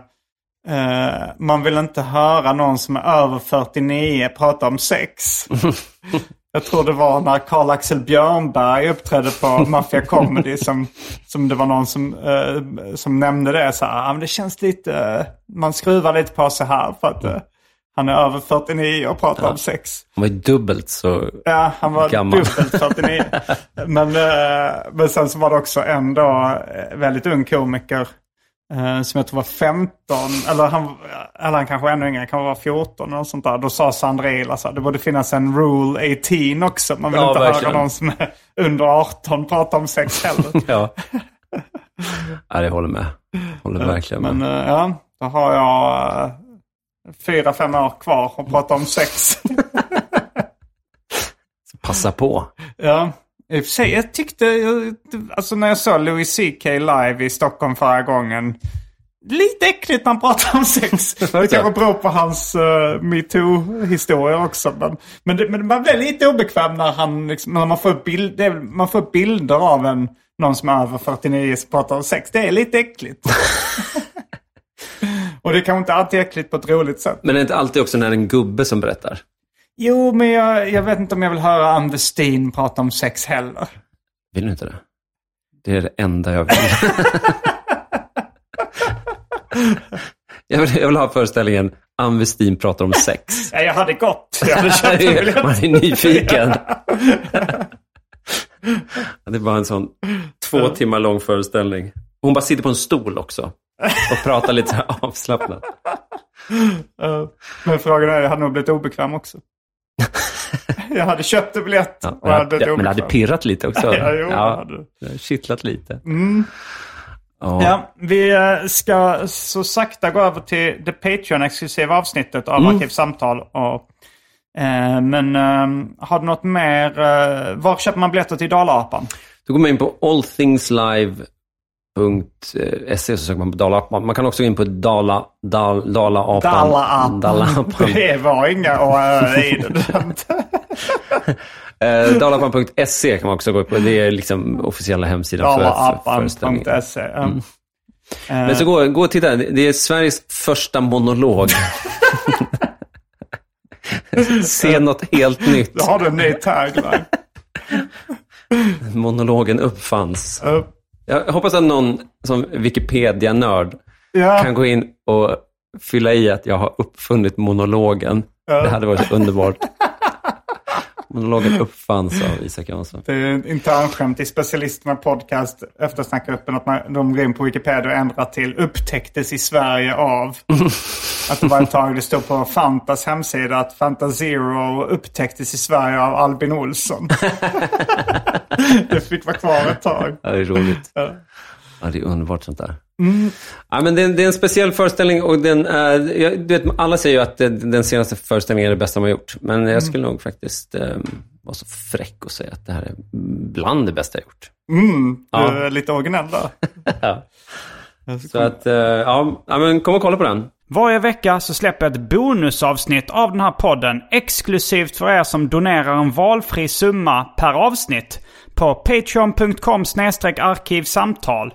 eh, man vill inte höra någon som är över 49 prata om sex. Jag tror det var när Karl-Axel Björnberg uppträdde på Mafia Comedy som, som det var någon som, eh, som nämnde det. Så här, ah, men det känns lite, eh, man skruvar lite på sig här för att han är över 49 och pratar om sex. Han var dubbelt så... Ja, han var Gammal. dubbelt 49. men, men sen så var det också en då väldigt ung komiker. Eh, som jag tror var 15, eller han, eller han kanske ännu yngre, han kanske var 14 eller något sånt där. Då sa Sandrila så här, det borde finnas en rule 18 också. Man vill Ja, inte verkligen. höra någon som är under 18 prata om sex heller. Ja. ja, det håller med. Håller verkligen med. Men eh, ja, då har jag eh, fyra, fem år kvar att prata om sex. Passa på. Ja, i och för sig, jag tyckte, alltså när jag såg Louis CK live i Stockholm förra gången, lite äckligt när han pratar om sex. Det kanske beror på hans uh, metoo-historia också. Men, men, det, men man blir lite obekväm när, han, liksom, när man, får bild, det, är- man får bilder av en, någon som är över 49 som pratar om sex. Det är lite äckligt. Och det kanske inte alltid är äckligt på ett roligt sätt. Men det är inte alltid också när det är en gubbe som berättar. Jo, men jag, jag vet inte om jag vill höra Ann Westin prata om sex heller. Vill du inte det? Det är det enda jag vill. jag, vill jag vill ha föreställningen Ann Westin pratar om sex. Ja, jag hade gått. Jag hade köpt en biljett. Man är nyfiken. det bara en sån två timmar lång föreställning. Hon bara sitter på en stol också och pratar lite avslappnat. Men frågan är, jag hade nog blivit obekväm också. jag hade köpt en biljett Ja, och jag hade ja, men det hade pirrat lite också. Ja, jo, ja, hade. det kittlat lite. Ja, vi eh, ska så sakta gå över till det Patreon-exklusiva avsnittet av Mm. Arkivsamtal. Och, eh, men eh, har du något mer? Eh, var köper man biljetter till Dalaapan? Då går man in på allthingslive.se och så söker man på Dalaapan. Man kan också gå in på Dala, Dal, Dalaapan. Dalaapan. Dalaapan. Det var inga äh, i det. Eh, Dalaapan.se kan man också gå på. Det är liksom officiella hemsidan för, för föreställningen. Dalaapan.se. ja. Mm. Men så gå, gå och titta. Det är Sveriges första monolog. Se något helt nytt. Då har du en ny tagline. Monologen uppfanns. Eh, Jag hoppas att någon som Wikipedia-nörd ja. kan gå in och fylla i att jag har uppfunnit monologen. Det hade varit underbart. Monologen uppfanns av Isak Jansson. Det är ett internskämt i Specialisterna Podcast, eftersnackgruppen, att man, de går in på Wikipedia och ändrar till upptäcktes i Sverige av. att det var ett tag det stod på Fantas hemsida att Fanta Zero upptäcktes i Sverige av Albin Olsson. det fick vara kvar ett tag. Ja, det är roligt. Ja, det är underbart sånt där. Ja, men det, är, det är en speciell föreställning och den är, du vet, alla säger ju att det, den senaste föreställningen är det bästa man har gjort. Men jag skulle nog faktiskt eh, vara så fräck och säga att det här är bland det bästa jag gjort. Mm, du Ja. är lite originell där. Ja. Så att, ja, ja, men kom och kolla på den. Varje vecka så släpper jag ett bonusavsnitt av den här podden exklusivt för er som donerar en valfri summa per avsnitt på patreon.com arkivsamtal.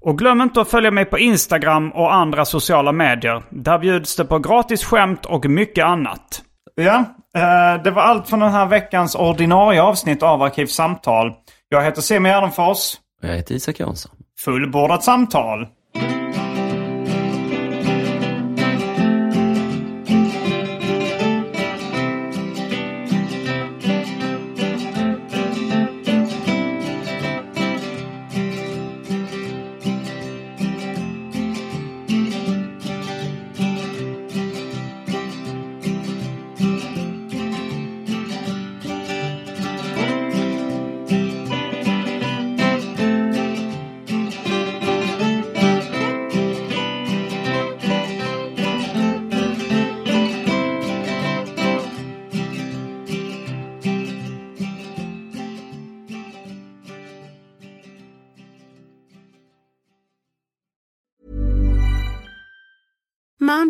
Och glöm inte att följa mig på Instagram och andra sociala medier. Där bjuds det på gratis skämt och mycket annat. Ja, eh, det var allt från den här veckans ordinarie avsnitt av Arkivsamtal. Jag heter Simon Gärdenfors. Jag heter Isak Jansson. Fullbordat samtal.